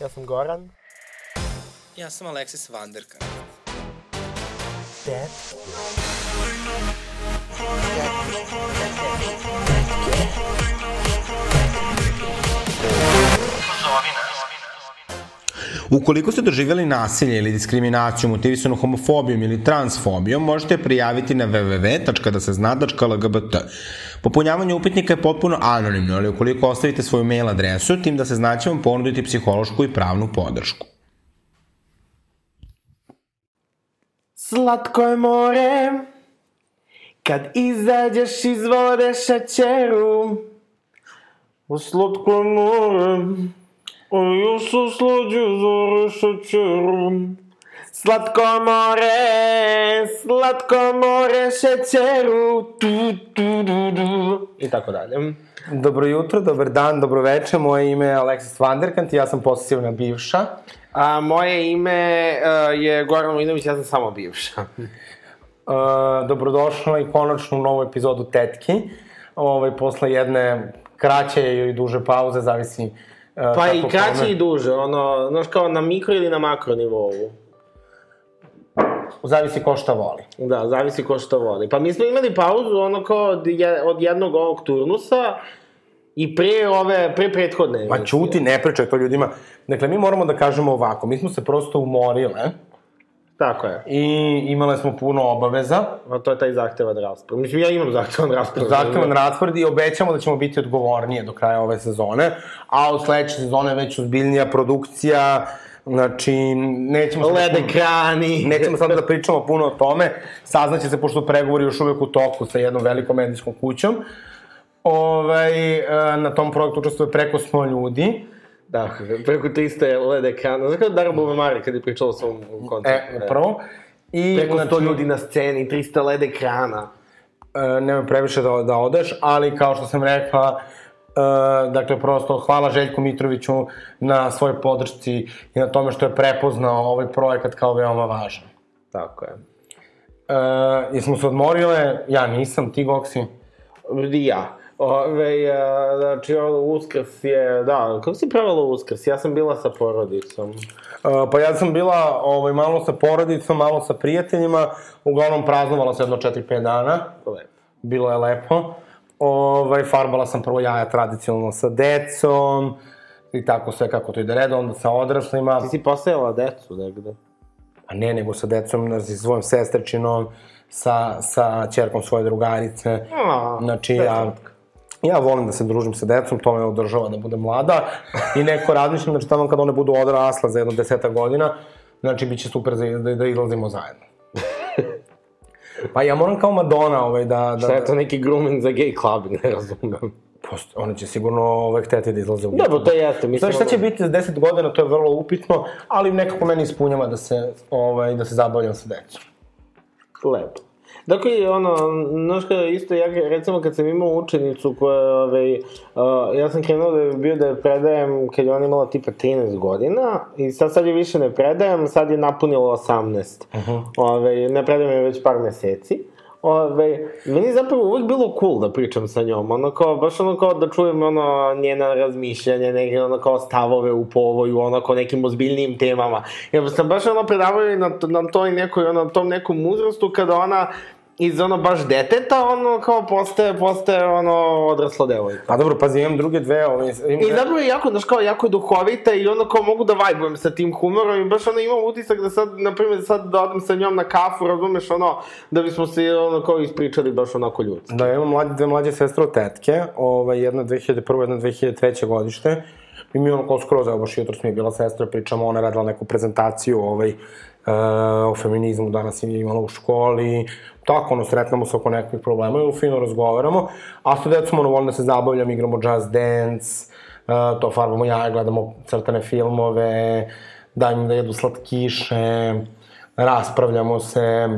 Ja sam Goran. Ja sam Aleksis Vanderka. Dad. Ukoliko ste doživjeli nasilje ili diskriminaciju motivisanu homofobijom ili transfobijom, možete prijaviti na www.dasezna.lgbt. Popunjavanje upitnika je potpuno anonimno, ali ukoliko ostavite svoju mail adresu, tim da se zna će vam ponuditi psihološku i pravnu podršku. Slatko je more, kad izađeš iz vode šećeru. U slatko more, a još se slađe zore šećeru. Slatko more, slatko more šećeru. Tu, tu, du, du. I tako dalje. Dobro jutro, dobar dan, dobro večer. Moje ime je Aleksis Vanderkant i ja sam posesivna bivša. A moje ime uh, je Goran Milinović, ja sam samo bivša. Uh, dobrodošla i konačno u novu epizodu Tetki. Ovaj, posle jedne kraće ili duže pauze, zavisi uh, Pa i kraće kome. i duže, ono, znaš kao na mikro ili na makro nivou. Zavisi ko šta voli. Da, zavisi ko što voli. Pa mi smo imali pauzu, ono kao od, je, od jednog ovog turnusa i pre ove, pre prethodne. Ma čuti, ne pričaj to ljudima. Dakle, mi moramo da kažemo ovako, mi smo se prosto umorile Tako je. i imale smo puno obaveza. A to je taj zahtevan raspored. Mislim, ja imam zahtevan raspored. Zahtevan raspored i obećamo da ćemo biti odgovornije do kraja ove sezone, a od sledeće sezone već ozbiljnija produkcija, znači nećemo... sad da Led puno- ekrani. Nećemo sad da pričamo puno o tome, saznaće se pošto pregovori još uvek u toku sa jednom velikom medijskom kućom. Ovaj, e, na tom projektu učestvuje preko 100 ljudi. Da, preko 300 LED ekrana. Znaš kao Dara Bubamari kad je pričala o svom koncertu. E, prvo. I, Preko 100 znači, ljudi na sceni, 300 LED ekrana. e, nemoj previše da, da odeš, ali kao što sam rekla, e, dakle, prosto hvala Željku Mitroviću na svojoj podršci i na tome što je prepoznao ovaj projekat kao veoma važan. Tako je. E, jesmo se odmorile? Ja nisam, ti Goksi? I ja. Ove, a, znači, ono, uskrs je, da, kako si pravila uskrs? Ja sam bila sa porodicom. Uh, pa ja sam bila ovaj, malo sa porodicom, malo sa prijateljima, uglavnom praznovala se jedno 4-5 dana, Lepo. bilo je lepo. Ovaj, farbala sam prvo jaja tradicionalno sa decom, i tako sve kako to ide redom, onda sa odraslima. Ti si postajala decu negde. Pa ne, nego sa decom, znači, sa svojom sestričinom, sa, sa čerkom svoje drugarice. A, Znači, ja, ja volim da se družim sa decom, to me održava da budem mlada. I neko razmišljam, znači, tamo kad one budu odrasla za jedno deseta godina, znači, bit će super za, da, da izlazimo zajedno. Pa ja moram kao Madonna, ovaj, da... da Šta je to neki grooming za gay club, ne razumem. Post, one će sigurno ovaj, hteti da izlaze u Dobro, to jeste, mislim... Šta će biti za 10 godina, to je vrlo upitno, ali nekako meni ispunjava da se, ovaj, da se zabavljam sa decom. Lepo. Dakle, ono, znaš kada isto, ja recimo kad sam imao učenicu koja, ovaj, uh, ja sam krenuo da je bio da je predajem kad je ona imala tipa 13 godina i sad, sad je više ne predajem, sad je napunila 18. Uh -huh. Ove, ne predajem je već par meseci. Ove, meni je zapravo uvek bilo cool da pričam sa njom, ono kao, baš ono kao da čujem ono njena razmišljanja, neke ono kao stavove u povoju, ono kao nekim ozbiljnijim temama. Jer sam baš ono predavao na, na toj nekoj, ono, tom nekom uzrastu kada ona iz ono baš deteta, ono kao postaje, postaje ono odrasla devojka. Pa dobro, pazi, imam druge dve, ovaj, imam, I zapravo je jako, znaš, kao, jako je duhovita i ono kao mogu da vajbujem sa tim humorom i baš ono imam utisak da sad, na primjer, sad da odem sa njom na kafu, razumeš, ono, da bismo se ono kao ispričali baš onako ljudski. Da, imam mlađe, dve mlađe sestre od tetke, ovaj, jedna 2001. jedna 2003. godište. I mi ono kao skroz, evo baš jutro mi je bila sestra, pričamo, ona je radila neku prezentaciju ovaj, uh, o feminizmu, danas je imala u školi, tako, ono, sretnamo se oko nekakvih problema i fino razgovaramo, a sa decom, ono, volim da se zabavljam, igramo jazz dance, uh, to farbamo jaja, gledamo crtane filmove, dajem da jedu slatkiše, raspravljamo se,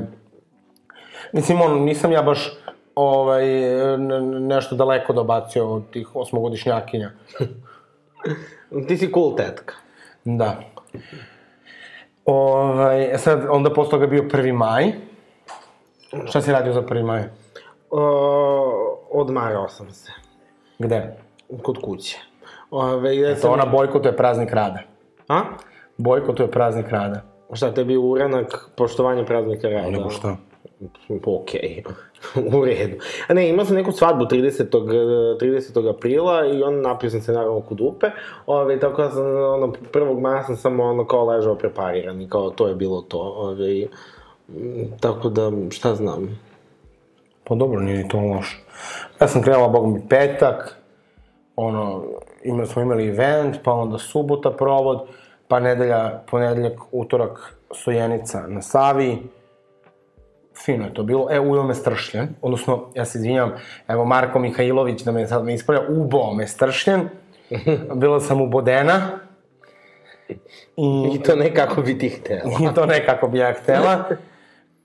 Mislim, ono, nisam ja baš ovaj, ne- nešto daleko dobacio od tih osmogodišnjakinja. Ti si cool tetka. Da. Ovaj, e sad, onda posle toga bio 1. maj. Šta si radio za 1. maj? O, odmarao sam se. Gde? Kod kuće. Ove, ja To sam... ona bojkotuje praznik rada. A? Bojkotuje praznik rada. Šta, tebi je uranak poštovanja praznika rada? Nego šta? Okej, u redu. A ne, imao sam neku svadbu 30. eh, 30. aprila i on napio sam se naravno kod dupe, ove, tako da sam, ono, 1. maja sam samo ono kao ležao prepariran i kao to je bilo to, ove, tako da, šta znam. Pa dobro, nije ni to loše. Ja sam krenula, bog mi, petak, ono, imali smo imali event, pa onda subota provod, pa nedelja, ponedeljak, utorak, Sojenica na Savi. Fino je to bilo. E, ujeo me stršljen, odnosno, ja se izvinjam, evo Marko Mihajlović da me sad me ispravlja, ubao me stršljen. Bila sam ubodena. I, I to nekako bi ti htela. I to nekako bi ja htela.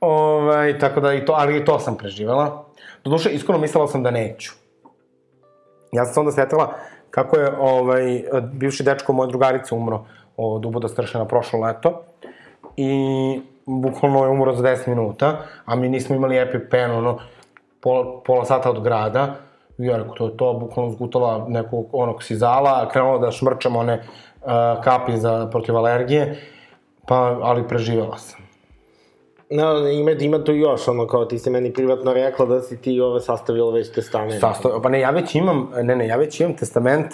Ovaj, tako da i to, ali i to sam preživela. Doduše, iskreno mislila sam da neću. Ja sam se onda setila kako je ovaj, bivši dečko moje drugarice umro od uboda stršena prošlo leto. I bukvalno je umro za 10 minuta, a mi nismo imali EpiPen, ono, pola, pola sata od grada. I ja rekao, to je to, bukvalno zgutala nekog onog sizala, krenula da šmrčam one uh, kapi za protiv alergije, pa, ali preživela sam. No, ima, ima tu još, ono, kao ti si meni privatno rekla da si ti ove sastavila već testament. Sastav, pa ne, ja već imam, ne, ne, ja već imam testament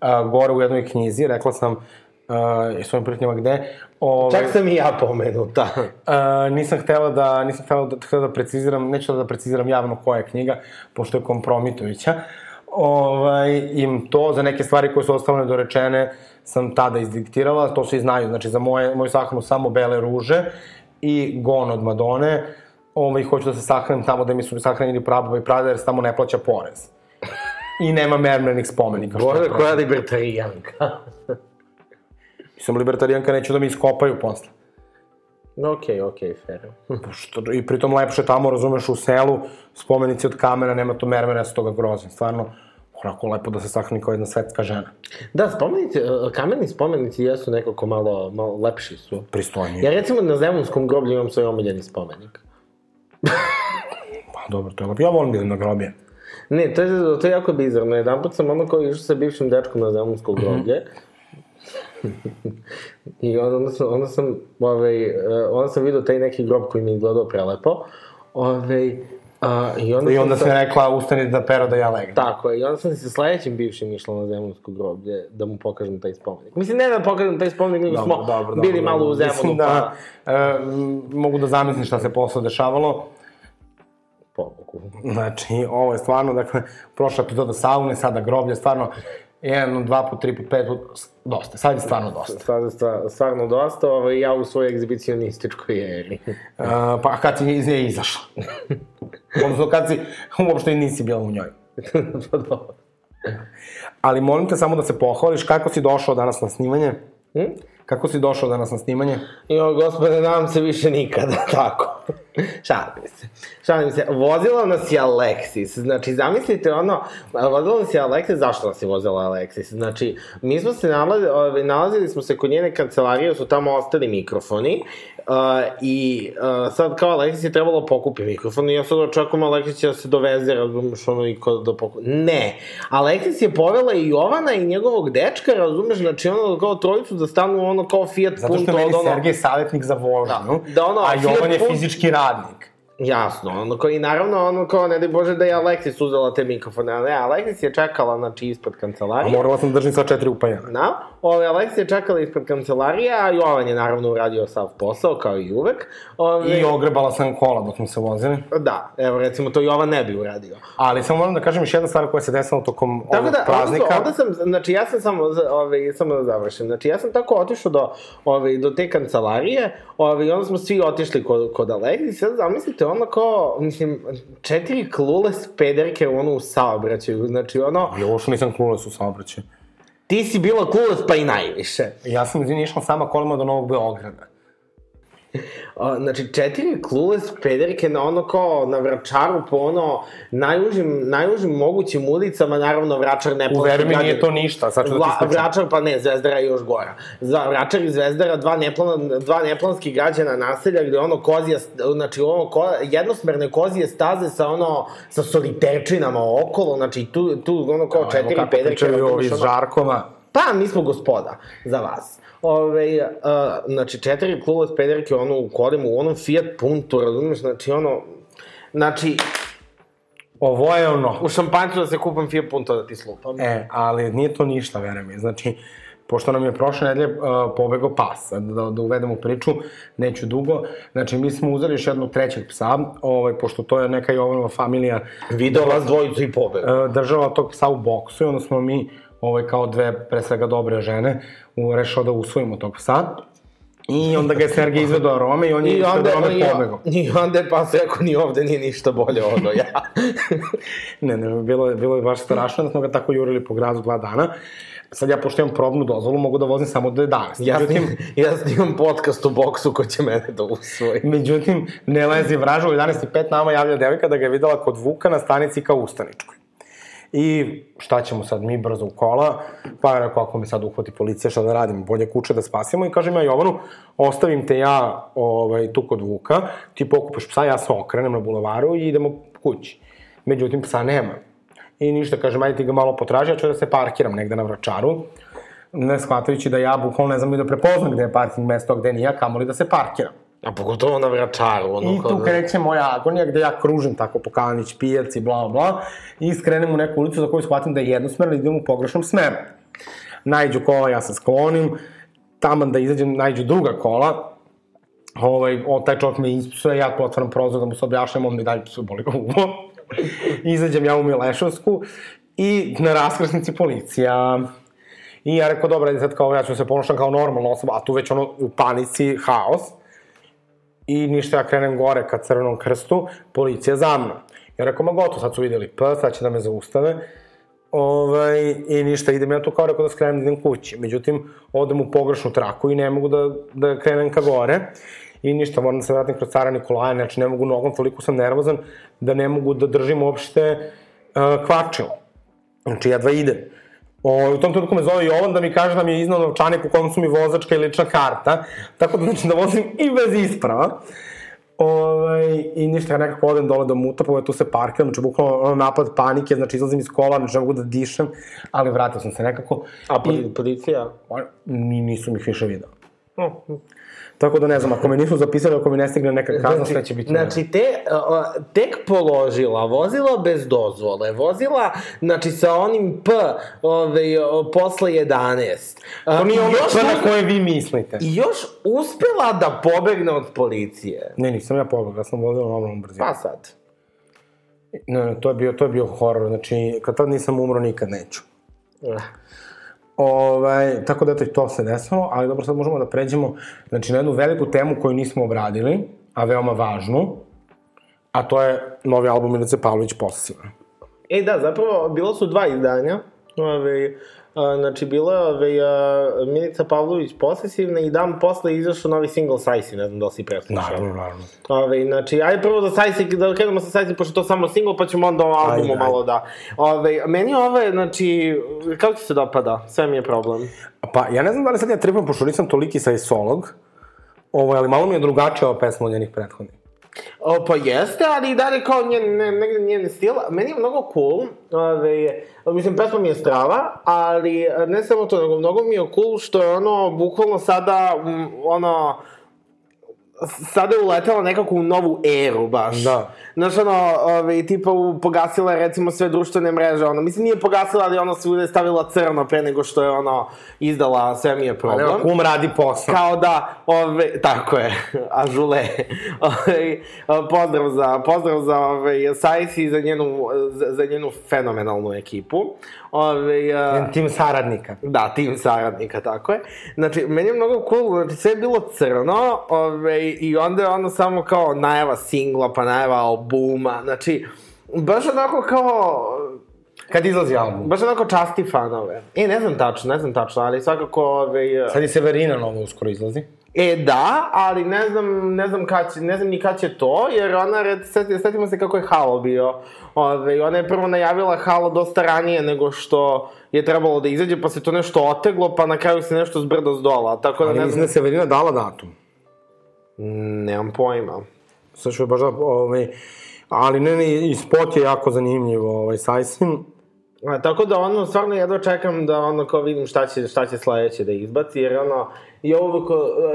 uh, gore u jednoj knjizi, rekla sam uh, svojim prijateljima gde. Ove, Čak sam i ja pomenuta. Uh, nisam htela da, nisam htela da, htela da preciziram, neću da preciziram javno koja je knjiga, pošto je kompromitujuća. Ovaj, im to, za neke stvari koje su ostale nedorečene, sam tada izdiktirala, to svi znaju, znači za moje, moju sahranu samo bele ruže i gon od Madone, ovaj, hoću da se sahranim tamo da mi su sahranjeni prababa i prada, jer se tamo ne plaća porez. I nema mermernih spomenika. je problem. koja libertarijanka. Sam libertarijanka, neću da mi iskopaju posle. No, okej, okay, okej, okay, fair. Što, I pritom lepše tamo, razumeš, u selu, spomenici od kamena, nema to mermera, ja se toga grozim. Stvarno, onako lepo da se sahrani kao jedna svetska žena. Da, spomenici, e, kameni spomenici jesu nekako malo, malo lepši su. Pristojnije. Ja recimo na Zemunskom groblju imam svoj omiljeni spomenik. Pa dobro, to je lepo. Ja volim da idem na grobje. Ne, to je, to je jako bizarno. Jedan put sam ono kao išao sa bivšim dečkom na Zemunsko groblje. I onda sam, onda sam, ovaj, e, onda sam vidio taj neki grob koji mi je gledao prelepo. Ovaj, a, I onda, I onda sam sam rekla, ustani da pero da ja legnem. Tako je, i onda sam se sledećim bivšim išla na Zemunsko groblje da mu pokažem taj spomenik. Mislim, ne da pokažem taj spomenik, nego smo bili malo u Zemunu, Mislim da, e, m, mogu da zamislim šta se posle dešavalo. pa... Pobogu. Znači, ovo je stvarno, dakle, prošla epizoda saune, sada groblje, stvarno, jedan, dva put, tri put, pet put, dosta, sad je stvarno dosta. Stvarno, stvarno, stvarno dosta, ovaj, ja u svojoj egzibicionističkoj eri. E, pa kad si iz nje izašla? Odnosno, kad si, uopšte nisi bila u njoj. pa dobro. Ali molim te samo da se pohvališ kako si došao danas na snimanje. Hm? Kako si došao danas na snimanje? Jo, gospode, nadam se više nikada, tako. Šalim se. Šalim se. Vozila nas je Alexis. Znači, zamislite ono, vozila nas je Alexis, zašto nas je vozila Alexis? Znači, mi smo se nalazili, ovaj, nalazili smo se kod njene kancelarije, su tamo ostali mikrofoni, uh, i uh, sad kao Alexis je trebalo pokupi mikrofon i ja sad očekujem Alexis će da se doveze, razumeš, ono i kod da pokupi. Ne! Alexis je povela i Jovana i njegovog dečka, razumeš, znači ono kao trojicu da stanu ono kao Fiat Zato što Punto je meni od ono... Sergej savjetnik za vožnju, Da, da ono, a Jovan je Punto- fizički radnik. Jasno, ono kao i naravno ono kao ne daj Bože da je Alexis uzela te mikrofone, a ne, Alexis je čekala znači ispred A kancelarije. morala sam da držim sva četiri upajana. Da, ove, Alexis je čekala ispred kancelarije, a Jovan je naravno uradio sav posao, kao i uvek. Ove, I ogrebala sam kola dok smo se vozili. Da, evo recimo to Jovan ne bi uradio. Ali samo moram da kažem još jedna stvar koja se desila tokom Tako ovog da, praznika. onda, onda sam, znači ja sam samo, za- ovaj, samo da završim, znači ja sam tako otišao do, ovaj, do te kancelarije, ovaj, i onda smo svi otišli kod, kod Alexi, sad zamislite ono kao, mislim, četiri klules pederke ono u saobraćaju, znači ono, ovo što nisam klula su saobraćaj. ti si bila klules pa i najviše. Ja sam, izvini, išla sama kolima do Novog Beograda. A, znači, četiri klules pederke na ono kao na vračaru po ono najužim, najužim mogućim ulicama, naravno vračar ne Uveri mi, nije to ništa, sad ću da ti Vla, vračar, pa ne, Zvezdara je još gora. Za, vračar i Zvezdara, dva, neplan, dva neplanski građana naselja gde ono kozija, znači ono ko, jednosmerne kozije staze sa ono, sa soliterčinama okolo, znači tu, tu ono kao četiri Evo kako pričaju ovi iz Žarkova. Pa, mi smo gospoda za vas. Ove, uh, znači, četiri klule spederke, ono, u kolima, u onom Fiat Punto, razumeš, znači, ono, znači, Ovo je ono... u šampanjcu da se kupam Fiat Punto da ti slupam. E, ali nije to ništa, veruj mi. Znači, pošto nam je prošle nedelje uh, pobegao pas, da, da uvedemo priču, neću dugo, znači mi smo uzeli još jednog trećeg psa, ovaj, pošto to je neka Jovanova familija Video vas dvojicu i pobega. uh, držala tog psa u boksu i onda smo mi, ovaj, kao dve, pre svega dobre žene, u, rešao da usvojimo tog psa. I onda ga je Sergej izvedo arome i on je I onda, arome i, pobegao. I onda je pas rekao, ni ovde nije ništa bolje ono ja. Ne, ne, bilo je, bilo je baš strašno da smo ga tako jurili po gradu dva dana. Sad ja, pošto imam probnu dozvolu, mogu da vozim samo do 11. ja, Međutim, snim, ja snimam podcast u boksu ko će mene da usvoji. Međutim, ne lezi vraža, u 11.05 nama javlja devojka da ga je videla kod Vuka na stanici kao ustaničkoj. I šta ćemo sad, mi brzo u kola, pa je rekao, ako me sad uhvati policija, šta da radimo, bolje kuće da spasimo. I kažem ja Jovanu, ostavim te ja ovaj, tu kod Vuka, ti pokupaš psa, ja se okrenem na bulevaru i idemo kući. Međutim, psa nema. I ništa, kažem, ajde ti ga malo potraži, ja ću da se parkiram negde na vračaru. Ne shvatajući da ja bukvalno ne znam ni da prepoznam gde je parking mesto, gde nije, kamoli da se parkiram. A pogotovo na vračaru. Ono, I tu da- kreće moja agonija gde ja kružim tako po Kalanić pijaci, bla bla, i skrenem u neku ulicu za koju shvatim da je jednosmerna i idem u pogrešnom smeru. Najđu kola, ja se sklonim, taman da izađem, najđu druga kola, ovaj, o, taj čovjek me ispsuje, ja otvaram prozor da mu se objašnjam, on mi dalje psuje, boli ga uvo. Izađem ja u Milešovsku i na raskrsnici policija. I ja rekao, dobro, sad kao ja ću se ponašam kao normalna osoba, a tu već ono u panici, haos. I ništa, ja krenem gore ka Crvenom krstu, policija za mnom. Ja rekao, ma gotovo, sad su videli P, sad će da me zaustave. Ovaj, I ništa, idem ja tu kao rekao da skrenem da idem kući. Međutim, odem u pogrešnu traku i ne mogu da, da krenem ka gore. I ništa, moram da se vratim kroz cara Nikolaja, znači ne mogu nogom, toliko sam nervozan da ne mogu da držim uopšte uh, kvačilo. Znači, jedva idem. O, u tom trenutku me zove Jovan da mi kaže da mi je iznao novčanik u kom su mi vozačka i lična karta, tako da znači da vozim i bez isprava. Ovaj, I ništa, ja nekako odem dole do muta, pa tu se parkiram, znači bukvalno ono napad panike, znači izlazim iz kola, znači ne mogu da dišem, ali vratio sam se nekako. A policija? ni, nisu mi ih više video. Tako da ne znam, ako me nisu zapisali, ako mi ne stigne neka kazna, sve će biti. Znači, te, uh, tek položila, vozila bez dozvole, vozila, znači, sa onim P, ove, o, posle 11. Uh, To nije ono sve na koje vi mislite. I još uspela da pobegne od policije. Ne, nisam ja pobegao, ja sam vozio normalnom brzinom. Pa sad. Ne, ne, to je bio, to je bio horor, znači, kad tad nisam umro, nikad neću. Eh. Ovaj, tako da eto i to se desilo, ali dobro, sad možemo da pređemo znači, na jednu veliku temu koju nismo obradili, a veoma važnu, a to je novi album Milice Pavlović Posesiva. E da, zapravo, bilo su dva izdanja. Ove, a, znači, bila je a, Milica Pavlović posesivna i dan posle izašao novi single Sajsi, ne znam da li si preslušao. Naravno, naravno. Ove, znači, ajde prvo da Sajsi, da krenemo sa Sajsi, pošto to samo single, pa ćemo onda o albumu Ajde, ajde. malo da... Ove, meni ove, znači, kako ti se dopada? Sve mi je problem. Pa, ja ne znam da li sad ja tripujem, pošto nisam toliki sajsolog, ovaj, ali malo mi je drugačija ova pesma od njenih prethodnih. O, pa jeste, ali i dalje kao njen, ne, negde njen stil. Meni je mnogo cool, ove, mislim, pesma mi je strava, ali ne samo to, nego mnogo mi je cool što je ono, bukvalno sada, ono, sada je uletela nekako u novu eru, baš. Da. Znaš, ono, ove, tipa, u, pogasila je, recimo, sve društvene mreže, ono, mislim, nije pogasila, ali ono, svude stavila crno pre nego što je, ono, izdala, sve mi je Ali problem. evo, kum radi posao. Kao da, ove, tako je, ažule. Ove, pozdrav za, pozdrav za ove, Sajsi i za njenu, za, za njenu fenomenalnu ekipu. Ove, Njen tim saradnika. Da, tim saradnika, tako je. Znači, meni je mnogo cool, znači sve je bilo crno, ove, i onda je ono samo kao najava singla, pa najava albuma, znači, baš onako kao, Kad izlazi album? baš onako časti fanove. E, ne znam tačno, ne znam tačno, ali svakako, ove, Sad i Severina novo uskoro izlazi. E, da, ali ne znam, ne znam kad će, ne znam ni kad će to, jer ona, red, seti, setimo se kako je Halo bio. Ove, ona je prvo najavila Halo dosta ranije nego što je trebalo da izađe, pa se to nešto oteglo, pa na kraju se nešto zbrdo s dola, tako da Ali ne da znam... je Severina dala datum. Nemam pojma. Sad ću baš da, ovaj, ali ne, ne, i spot je jako zanimljiv, ovaj, Sajsin. A, tako da ono, stvarno jedva čekam da ono kao vidim šta će, šta će sledeće da izbaci, jer ono, ja uvek,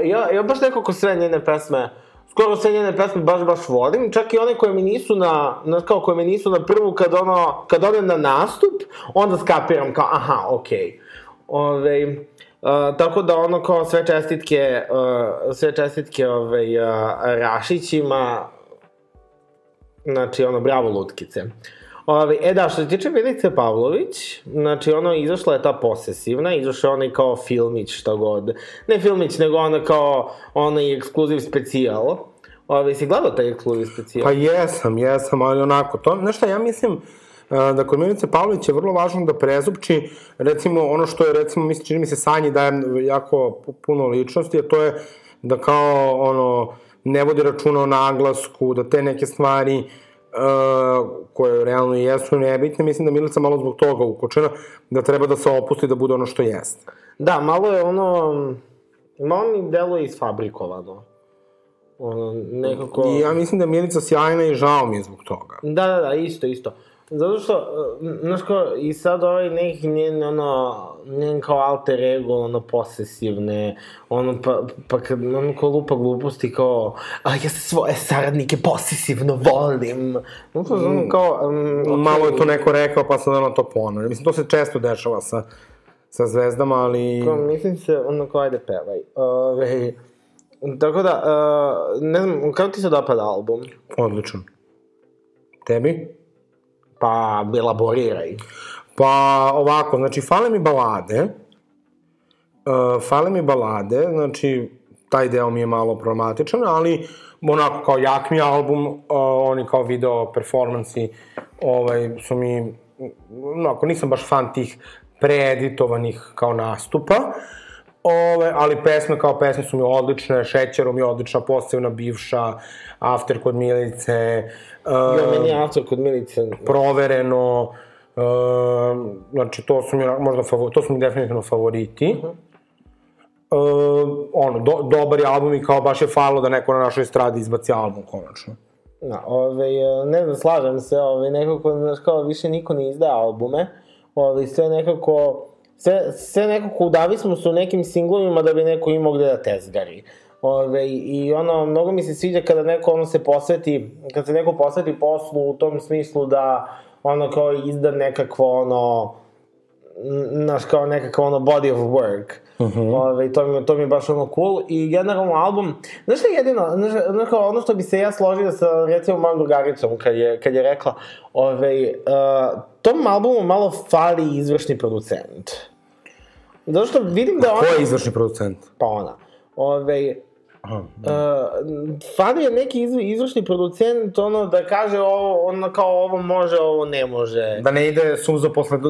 ja, ja baš nekako sve njene pesme, skoro sve njene pesme baš baš volim, čak i one koje mi nisu na, na kao koje mi nisu na prvu, kad ono, kad odem na nastup, onda skapiram kao, aha, okej. Okay. Ove, uh, tako da ono kao sve čestitke, uh, sve čestitke ove, uh, Rašićima, znači ono, bravo lutkice. Ove, e da, što se tiče Milice Pavlović, znači ono, izašla je ta posesivna, izašao je onaj kao filmić, šta god. Ne filmić, nego ona kao onaj ekskluziv specijal. Ove, si gledao taj ekskluziv specijal? Pa jesam, jesam, ali onako, to, znaš šta, ja mislim, a, da kod Milice Pavlović je vrlo važno da prezupči, recimo, ono što je, recimo, mislim, čini mi se Sanji daje jako puno ličnosti, a to je da kao, ono, ne vodi računa o naglasku, da te neke stvari uh, koje realno i jesu nebitne, mislim da Milica malo zbog toga ukočena, da treba da se opusti da bude ono što jeste. Da, malo je ono, malo mi deluje isfabrikovano. Ono, nekako... I ja mislim da je Milica sjajna i žao mi je zbog toga. Da, da, da, isto, isto. Zato što, uh, znaš kao, i sad ovaj neki njen, ono, njen kao alter ego, ono, posesivne, ono, pa, pa kad, ono, kao lupa gluposti, kao, a ja se svoje saradnike posesivno volim. No, to ono, kao, um, okay. Malo je to neko rekao, pa sad ono to ponore. Mislim, to se često dešava sa, sa zvezdama, ali... Kao, mislim se, ono, kao, ajde, pevaj. Ove, tako da, uh, ne znam, kako ti se dopada album? Odličan. Tebi? Pa, elaboriraj. Pa, ovako, znači, fale mi balade, uh, fale mi balade, znači, taj deo mi je malo problematičan, ali onako kao jak mi album, uh, oni kao video performansi, ovaj, su mi, onako, nisam baš fan tih preeditovanih kao nastupa, Ove, ali pesme kao pesme su mi odlične, Šećerom je odlična, posebna bivša, After kod Milice. Uh, ja, meni je After kod Milice. Provereno. Uh, znači, to su mi možda favor, to su mi definitivno favoriti. Uh -huh. Uh, ono, do, dobar je album i kao baš je falo da neko na našoj stradi izbaci album, konačno. Da, ove, ne znam, slažem se, ove, nekako, znaš, kao više niko ne izdaje albume, ove, sve nekako, sve, sve nekako udavi smo se u nekim singlovima da bi neko imao gde da tezgari. Ove, I ono, mnogo mi se sviđa kada neko ono se posveti, kad se neko posveti poslu u tom smislu da ono kao izda nekakvo ono, naš kao nekakav ono body of work. Uh Mhm. -huh. Ove, to, mi, to mi je baš ono cool. I generalno album, znaš šta je jedino, znaš, znaš kao ono što bi se ja složio sa recimo mojom drugaricom kad je, kad je rekla, ove, uh, tom albumu malo fali izvršni producent. Zato što vidim da ona... Ko je izvršni producent? Pa ona. Ove, Aha, Uh, fali je neki izv, izvršni producent, ono, da kaže ovo, ono, kao ovo može, ovo ne može. Da ne ide suzo posle d,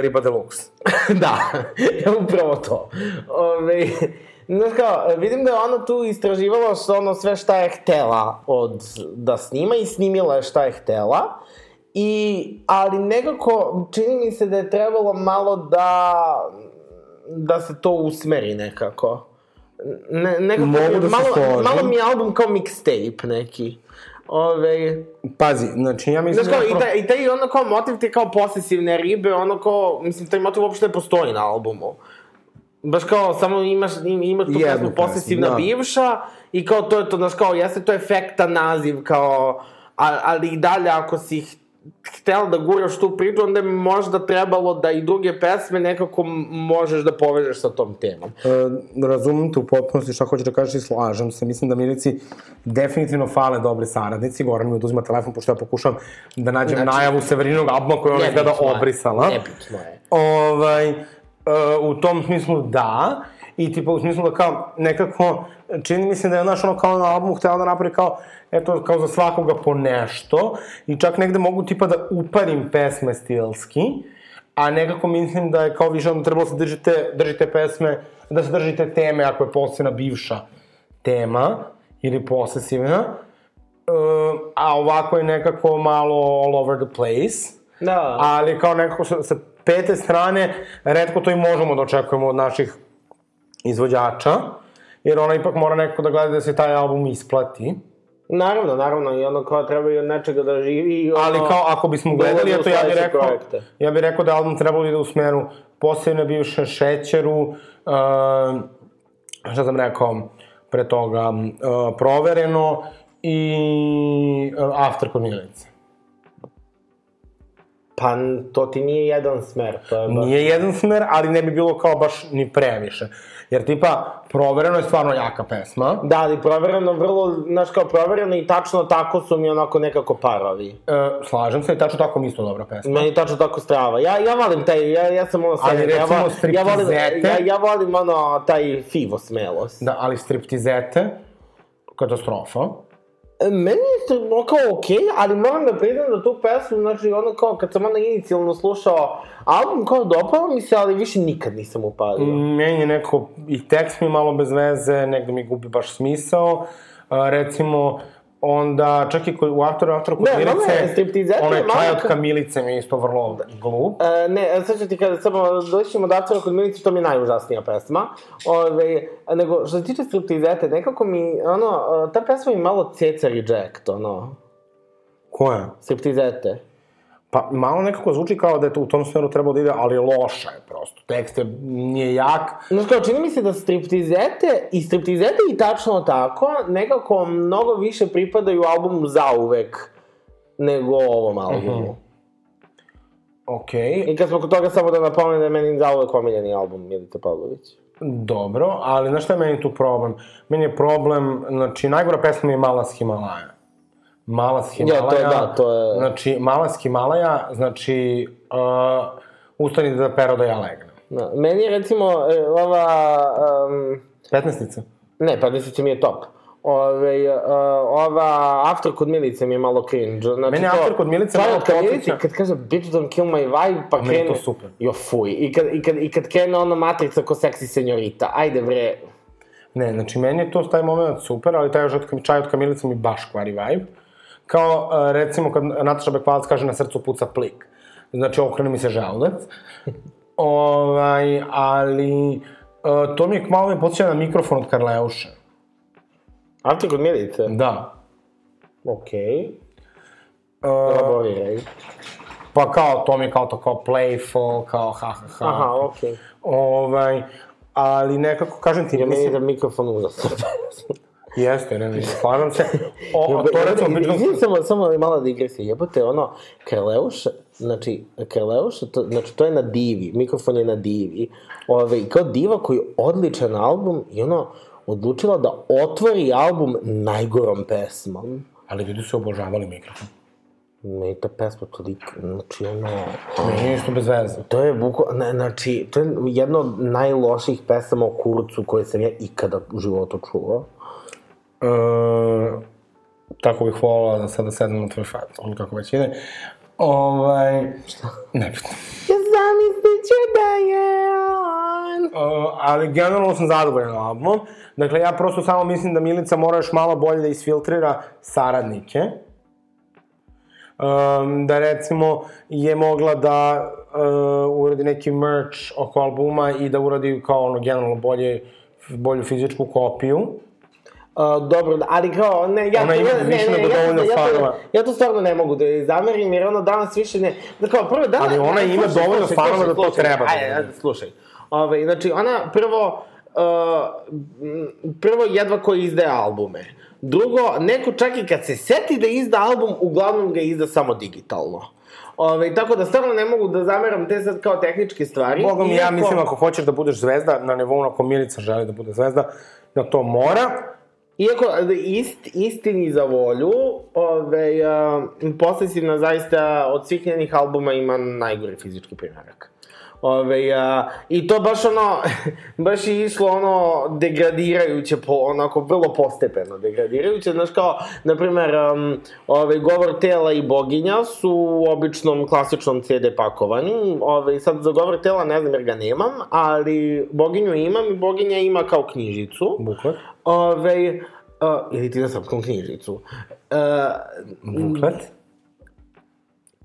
Riba Deluxe. da, upravo to. Ove, znaš kao, vidim da je ona tu istraživala što ono sve šta je htela od, da snima i snimila je šta je htela. I, ali nekako, čini mi se da je trebalo malo da, da se to usmeri nekako. Ne, nekako, Mogu da se malo, složim. malo mi je album kao mixtape neki. Ove, Pazi, znači ja mislim... Znaš kao, da i taj, i taj ono kao motiv te kao posesivne ribe, ono kao, mislim, taj motiv uopšte ne postoji na albumu. Baš kao, samo imaš, im- imaš tu Jednu posesivna da. bivša i kao to je to, znaš kao, jeste to efektan naziv, kao, a, ali i dalje ako si ih htela da guraš tu priču, onda je možda trebalo da i druge pesme nekako možeš da povežeš sa tom temom. E, razumem te u potpunosti šta hoćeš da kažeš i slažem se. Mislim da Milici definitivno fale dobri saradnici. Goran mi oduzima telefon, pošto ja pokušam da nađem Znači- najavu Severinog albuma koju ona izgleda obrisala. Nebitno je. Ovaj, e, u tom smislu da, i tipa u smislu da kao nekako, čini mi se da je naš ono kao na albumu htela da napravi kao, eto, kao za svakoga po nešto, i čak negde mogu tipa da uparim pesme stilski, a nekako mislim da je kao više ono trebalo se držite, držite pesme, da se držite teme ako je posebna bivša tema, ili posesivna, e, a ovako je nekako malo all over the place Da. ali kao nekako sa, sa pete strane, redko to i možemo da očekujemo od naših izvođača, jer ona ipak mora nekako da gleda da se taj album isplati. Naravno, naravno, i ono kao treba i od nečega da živi i ono... Ali kao, ako bismo gledali, eto ja bih rekao, projekte. ja bih rekao da album trebalo ide u smeru posebne bivše šećeru, uh, šta sam rekao pre toga, uh, provereno i uh, after kod Milice. Pa, to ti nije jedan smer, to je baš... Nije jedan smer, ali ne bi bilo kao baš ni previše. Jer tipa, provereno je stvarno jaka pesma. Da, ali provereno vrlo, znaš kao provereno i tačno tako su mi onako nekako parovi. E, slažem se i tačno tako mi isto dobra pesma. Meni tačno tako strava. Ja, ja volim taj, ja, ja sam ono Ali sad, ja, recimo vo- ja volim, striptizete- ja, ja volim ono, taj fivo smelost. Da, ali striptizete, katastrofa. Meni je to kao okej, ali moram da priznam da tu pesmu, znači ono kao kad sam ono inicijalno slušao album, kao dopao mi se, ali više nikad nisam upalio. Meni je neko, i tekst mi malo bez veze, negde mi gubi baš smisao. A, recimo, onda, čak i kod, u Afteru, Afteru kod je Milice, striptizete onaj čaj od ka- Kamilice mi je isto vrlo glup. E, ne, e, sad ću ti kada samo doćemo do Aftora kod Milice, to mi je najužasnija pesma. Ove, nego, što se tiče striptizete, nekako mi, ono, e, ta pesma mi malo ceca reject, ono, Koja? striptizete. Pa malo nekako zvuči kao da je to u tom smeru trebalo da ide, ali loša je prosto. Tekst je, nije jak. Znaš kao, čini mi se da striptizete, i striptizete i tačno tako, nekako mnogo više pripadaju albumu zauvek nego ovom albumu. Okej, I kad smo kod toga samo da napomenem da je meni zauvek omiljeni album Milice Pavlović. dobro, ali znaš šta je meni tu problem? Meni je problem, znači, najgora pesma je Mala s Himalaja. Mala s Himalaja. Ja, to je, da, to je- Znači, Mala s Himalaja, znači, uh, ustani da pero da ja legnem. Da. Meni je recimo e, ova... Um, Petnesnica. ne, pa deseća mi je top. Ove, uh, ova After kod Milice mi je malo cringe. Znači, Meni After kod Milice stvarno, malo kad Milice, kad kaže bitch don't kill my vibe, pa Meni krene... to super. Jo, fuj. I kad, i kad, i kad krene ona matrica ko seksi senjorita. Ajde, bre. Ne, znači, meni je to taj moment super, ali taj kam- čaj od Kamilice mi baš kvari vibe. Kao, uh, recimo, kad Nataša Bekvalac kaže na srcu puca plik. Znači, okrene mi se želudac. ovaj, ali, uh, to mi je malo me podsjeća na mikrofon od Karleuše. After kod Milice? Da. Okej. Uh, Elaboriraj. pa kao, to mi je kao to kao playful, kao ha ha ha. Aha, okej. Ovaj, ali nekako, kažem ti, Ja mislim, da mikrofon užasno. jeste, ne, ne, slažem se. O, to recimo, bitno, Izvim, samo, samo mala digresija. Jebote, ono, Krleuš, znači, Krleuš, to, znači, to je na divi, mikrofon je na divi. Ove, i kao diva koji je odličan album i ono, odlučila da otvori album najgorom pesmom. ali ljudi su obožavali mikrofon. Meni ta pesma toliko, znači, ono, Meni isto bez veze. to je buko, ne, znači, to je jedna od najloših pesama o kurcu koje sam ja ikada u životu čuo. E, tako bih volila da sada sedem na tvoj fat, ili kako već ide. Ovaj, nebitno. Ja zamislit ću da je on. Uh, ali generalno sam zadovoljan albumom. Dakle, ja prosto samo mislim da Milica mora još malo bolje da isfiltrira saradnike. Um, da recimo je mogla da uh, uradi neki merch oko albuma i da uradi kao ono generalno bolje, bolju fizičku kopiju. Uh, dobro, ali kao, ne, ja, Ona ima ja, ne, više ne, nego ja, dovoljno ja, to, fanova. ja to stvarno ne mogu da joj zamerim, jer ono danas više ne, da kao, prvo danas... Ali ona ajde, ima slušaj, dovoljno slušaj, fanova da to slušaj, treba da Ajde, bude. ajde, slušaj. Ove, znači, ona prvo, uh, prvo jedva koji izdaje albume. Drugo, neko čak i kad se seti da izda album, uglavnom ga izda samo digitalno. Ove, tako da stvarno ne mogu da zameram te sad kao tehničke stvari. Bogom, ja iako- mislim ako hoćeš da budeš zvezda na nivou na kom Milica želi da bude zvezda, da to mora. Iako, ist, istini za volju, ove, a, Posesivna zaista od svih njenih albuma ima najgori fizički primerak. Ove, a, I to baš ono, baš je išlo ono degradirajuće, po, onako vrlo postepeno degradirajuće, znaš kao, na primer, um, ove, Govor tela i Boginja su u običnom klasičnom CD pakovanju, ove, sad za Govor tela ne znam jer ga nemam, ali Boginju imam i Boginja ima kao knjižicu. Buklet. Ove, uh, ili ti na srpskom knjižicu. Uh, Buklet.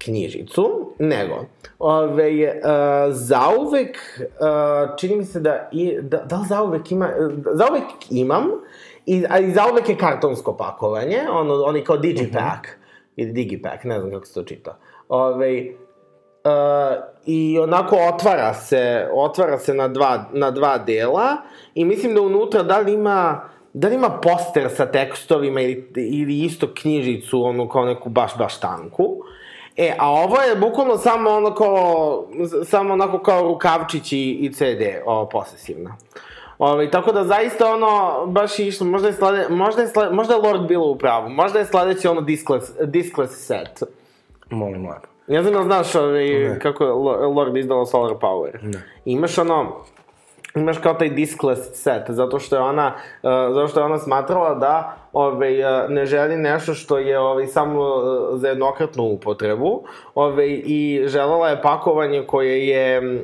Knjižicu, nego, ove, uh, zauvek, uh, čini mi se da, i, da, da li zauvek ima, zauvek imam, i, a i zauvek je kartonsko pakovanje, ono, oni kao Digipack, uh -huh. ili Digipack, ne znam kako se to čita. Ove, Uh, i onako otvara se, otvara se na dva, na dva dela i mislim da unutra da li ima da li ima poster sa tekstovima ili, ili isto knjižicu, ono kao neku baš, baš tanku. E, a ovo je bukvalno samo ono kao, samo onako kao rukavčić i, i CD, ovo, posesivna. Ove, tako da zaista ono, baš je išlo, možda je, slede, možda je, slede, možda je Lord bilo u pravu, možda je sledeći ono diskless, diskless set. Molim lepo. Ja znam da znaš ovaj, kako je Lord izdala Solar Power. Ne. Imaš ono, imaš kao taj diskless set, zato što je ona, uh, zato što je ona smatrala da ovaj, uh, ne želi nešto što je ovaj, samo uh, za jednokratnu upotrebu ovaj, i želela je pakovanje koje je,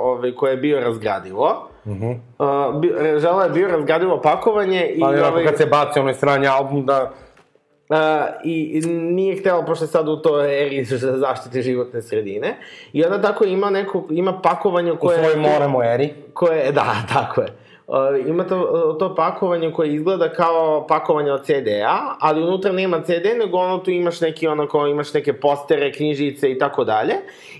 ovaj, koje je bio razgradivo. Uh -huh. Uh, bi, želela je bio razgradivo pakovanje i... Ali ovaj, kad se baci onaj strani album da... Uh, i nije htela, pošto je sad u to eri za zaštite životne sredine, i onda tako ima neko, ima pakovanje U koje... svoj moramo eri. Koje, da, tako je. Uh, ima to, to pakovanje koje izgleda kao pakovanje od CD-a, ali unutra nema CD, nego ono tu imaš neki onako, imaš neke postere, knjižice i tako dalje.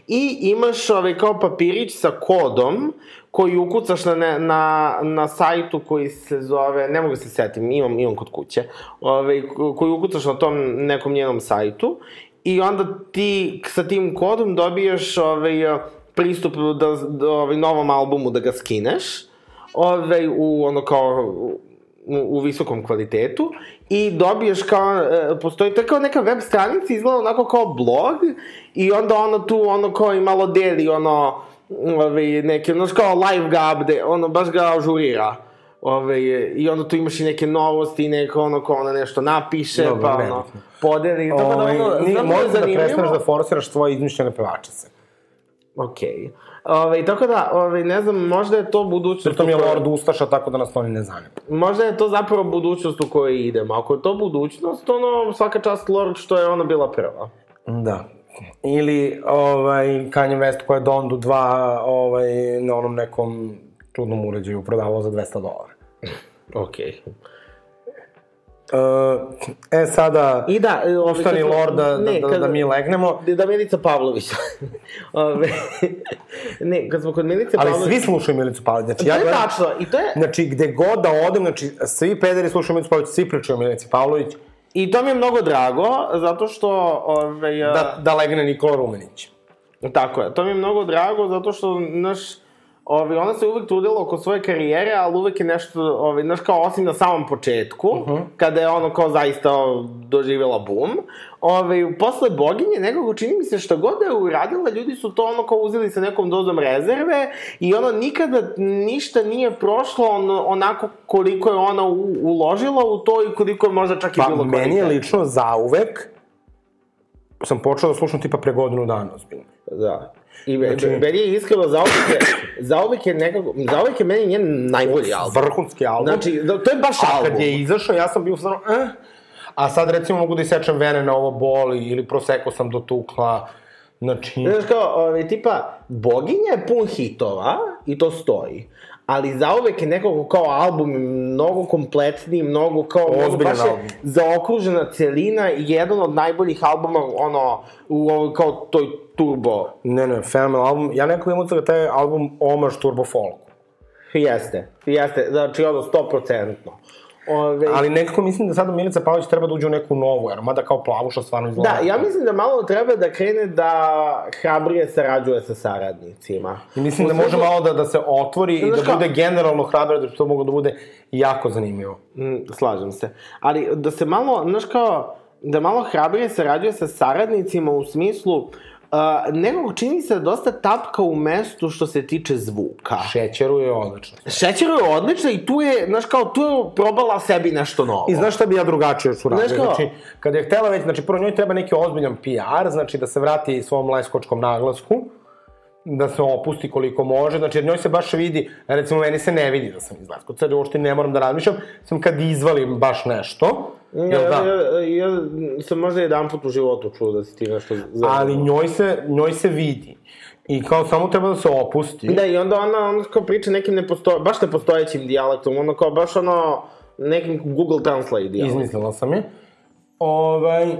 I imaš ovaj, kao papirić sa kodom koji ukucaš na, na, na sajtu koji se zove, ne mogu se setim, imam, imam kod kuće, ovaj, koji ukucaš na tom nekom njenom sajtu i onda ti sa tim kodom dobiješ ovaj, pristup da, da, ovaj, novom albumu da ga skineš, ovaj, u ono kao u, u visokom kvalitetu i dobiješ kao, e, postoji to kao neka web stranica, izgleda onako kao blog i onda ono tu ono kao i malo deli ono ove, neke, znaš kao live ga update, ono baš ga ažurira. Ove, I onda tu imaš i neke novosti, neko ono ko ona nešto napiše, Dobro, pa ono, podeli. Tako da Ovaj, ono, znam da je možda da prestaneš da forsiraš svoje izmišljene pevače se. Okej. Ove, tako da, ove, ne znam, možda je to budućnost... Pritom je Lord Ustaša, tako da nas to ni ne zanima. Možda je to zapravo budućnost u kojoj idemo. Ako je to budućnost, ono, svaka čast Lord što je ona bila prva. Da. Ili ovaj, Kanye West koja je Dondu 2 ovaj, na onom nekom čudnom uređaju prodavao za 200 dolara. Okej. Uh, e, sada, I da... e, ove, ustani kad- Lord da, da, ne, da, kad- da mi legnemo. Da Milica Pavlović. Ove, ne, kad smo kod Milice Ali Pavlović... svi slušaju Milicu Pavlović. Znači, To ja je gledam, tačno, i to je... Znači, gde god da odem, znači, svi pederi slušaju Milicu Pavlović, svi pričaju Milici Pavlović, I to mi je mnogo drago, zato što... Ove, da, da legne Nikola Rumenić. Tako je, to mi je mnogo drago, zato što, znaš, Ovi, ona se uvek trudila oko svoje karijere, ali uvek je nešto, ovi, znaš, kao osim na samom početku, uh -huh. kada je ono kao zaista doživjela bum, ovi, posle boginje nekako čini mi se što god da je uradila, ljudi su to ono kao uzeli sa nekom dozom rezerve i ono nikada ništa nije prošlo on, onako koliko je ona u, uložila u to i koliko je možda čak i Pa, bilo meni je lično zauvek, sam počeo da slušam tipa pre godinu dana, ozbiljno. Da. I Znači- meni je iskreno, zauvek je, zauvek je nekako, zauvek je meni njen najbolji album. Vrhunski album. Znači, da, to je baš A album. kad je izašao, ja sam bio stvarno, eh, a sad recimo mogu da isečem vene na ovo boli, ili proseko sam dotukla, znači... Znaš kao, ovaj, tipa, Boginja je pun hitova i to stoji. Ali zauvek je nekako kao album mnogo kompletniji, mnogo kao... Ozbiljan baš album. Zaokružena celina i jedan od najboljih albuma, ono, u ovoj kao toj turbo. Ne, ne, fenomenal album. Ja nekako imam da taj album omaž Turbo Folku. Jeste, jeste, znači ono, 100%. Ove, Ali nekako mislim da sada Milica Pavlović treba da uđe u neku novu eru, mada kao plavuša stvarno izgleda. Da, ja mislim da malo treba da krene da hrabrije sarađuje sa saradnicima. I mislim da može malo da, da se otvori i da bude generalno hrabre, da to moglo da bude jako zanimljivo. Mm, slažem se. Ali da se malo, znaš kao, da malo hrabrije sarađuje sa saradnicima u smislu, Uh, nekako čini se da dosta tapka u mestu što se tiče zvuka. Šećeru je odlično. Šećer je odlična i tu je, znaš kao, tu je probala sebi nešto novo. I znaš šta bi ja drugačije još uradio? Znaš kao- Znači, kada je htela već, znači prvo njoj treba neki ozbiljan PR, znači da se vrati svom lajskočkom naglasku, da se opusti koliko može, znači jer njoj se baš vidi, recimo meni se ne vidi da sam iz Leskovaca, jer uopšte ne moram da razmišljam, sam kad izvalim baš nešto, Ja, da? ja, ja sam možda jedan put u životu čuo da si ti nešto za... Ali njoj se, njoj se vidi. I kao samo treba da se opusti. Da, i onda ona, ona kao priča nekim neposto... baš nepostojećim dijalektom, ono kao baš ono, nekim Google Translate dijalektom. Izmislila sam je. Ovaj,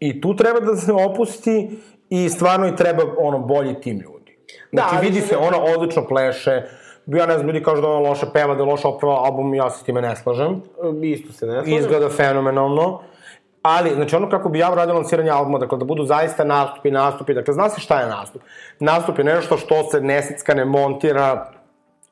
I tu treba da se opusti i stvarno i treba ono bolji tim ljudi. Da, Znači ali vidi se, ona odlično pleše, ja ne znam, ljudi kažu da ona loše peva, da je loše oprava album, ja se s time ne slažem. Isto se ne slažem. Izgleda fenomenalno. Ali, znači ono kako bi ja uradio lansiranje albuma, dakle da budu zaista nastupi, nastupi, dakle zna se šta je nastup. Nastup je nešto što se ne secka, ne montira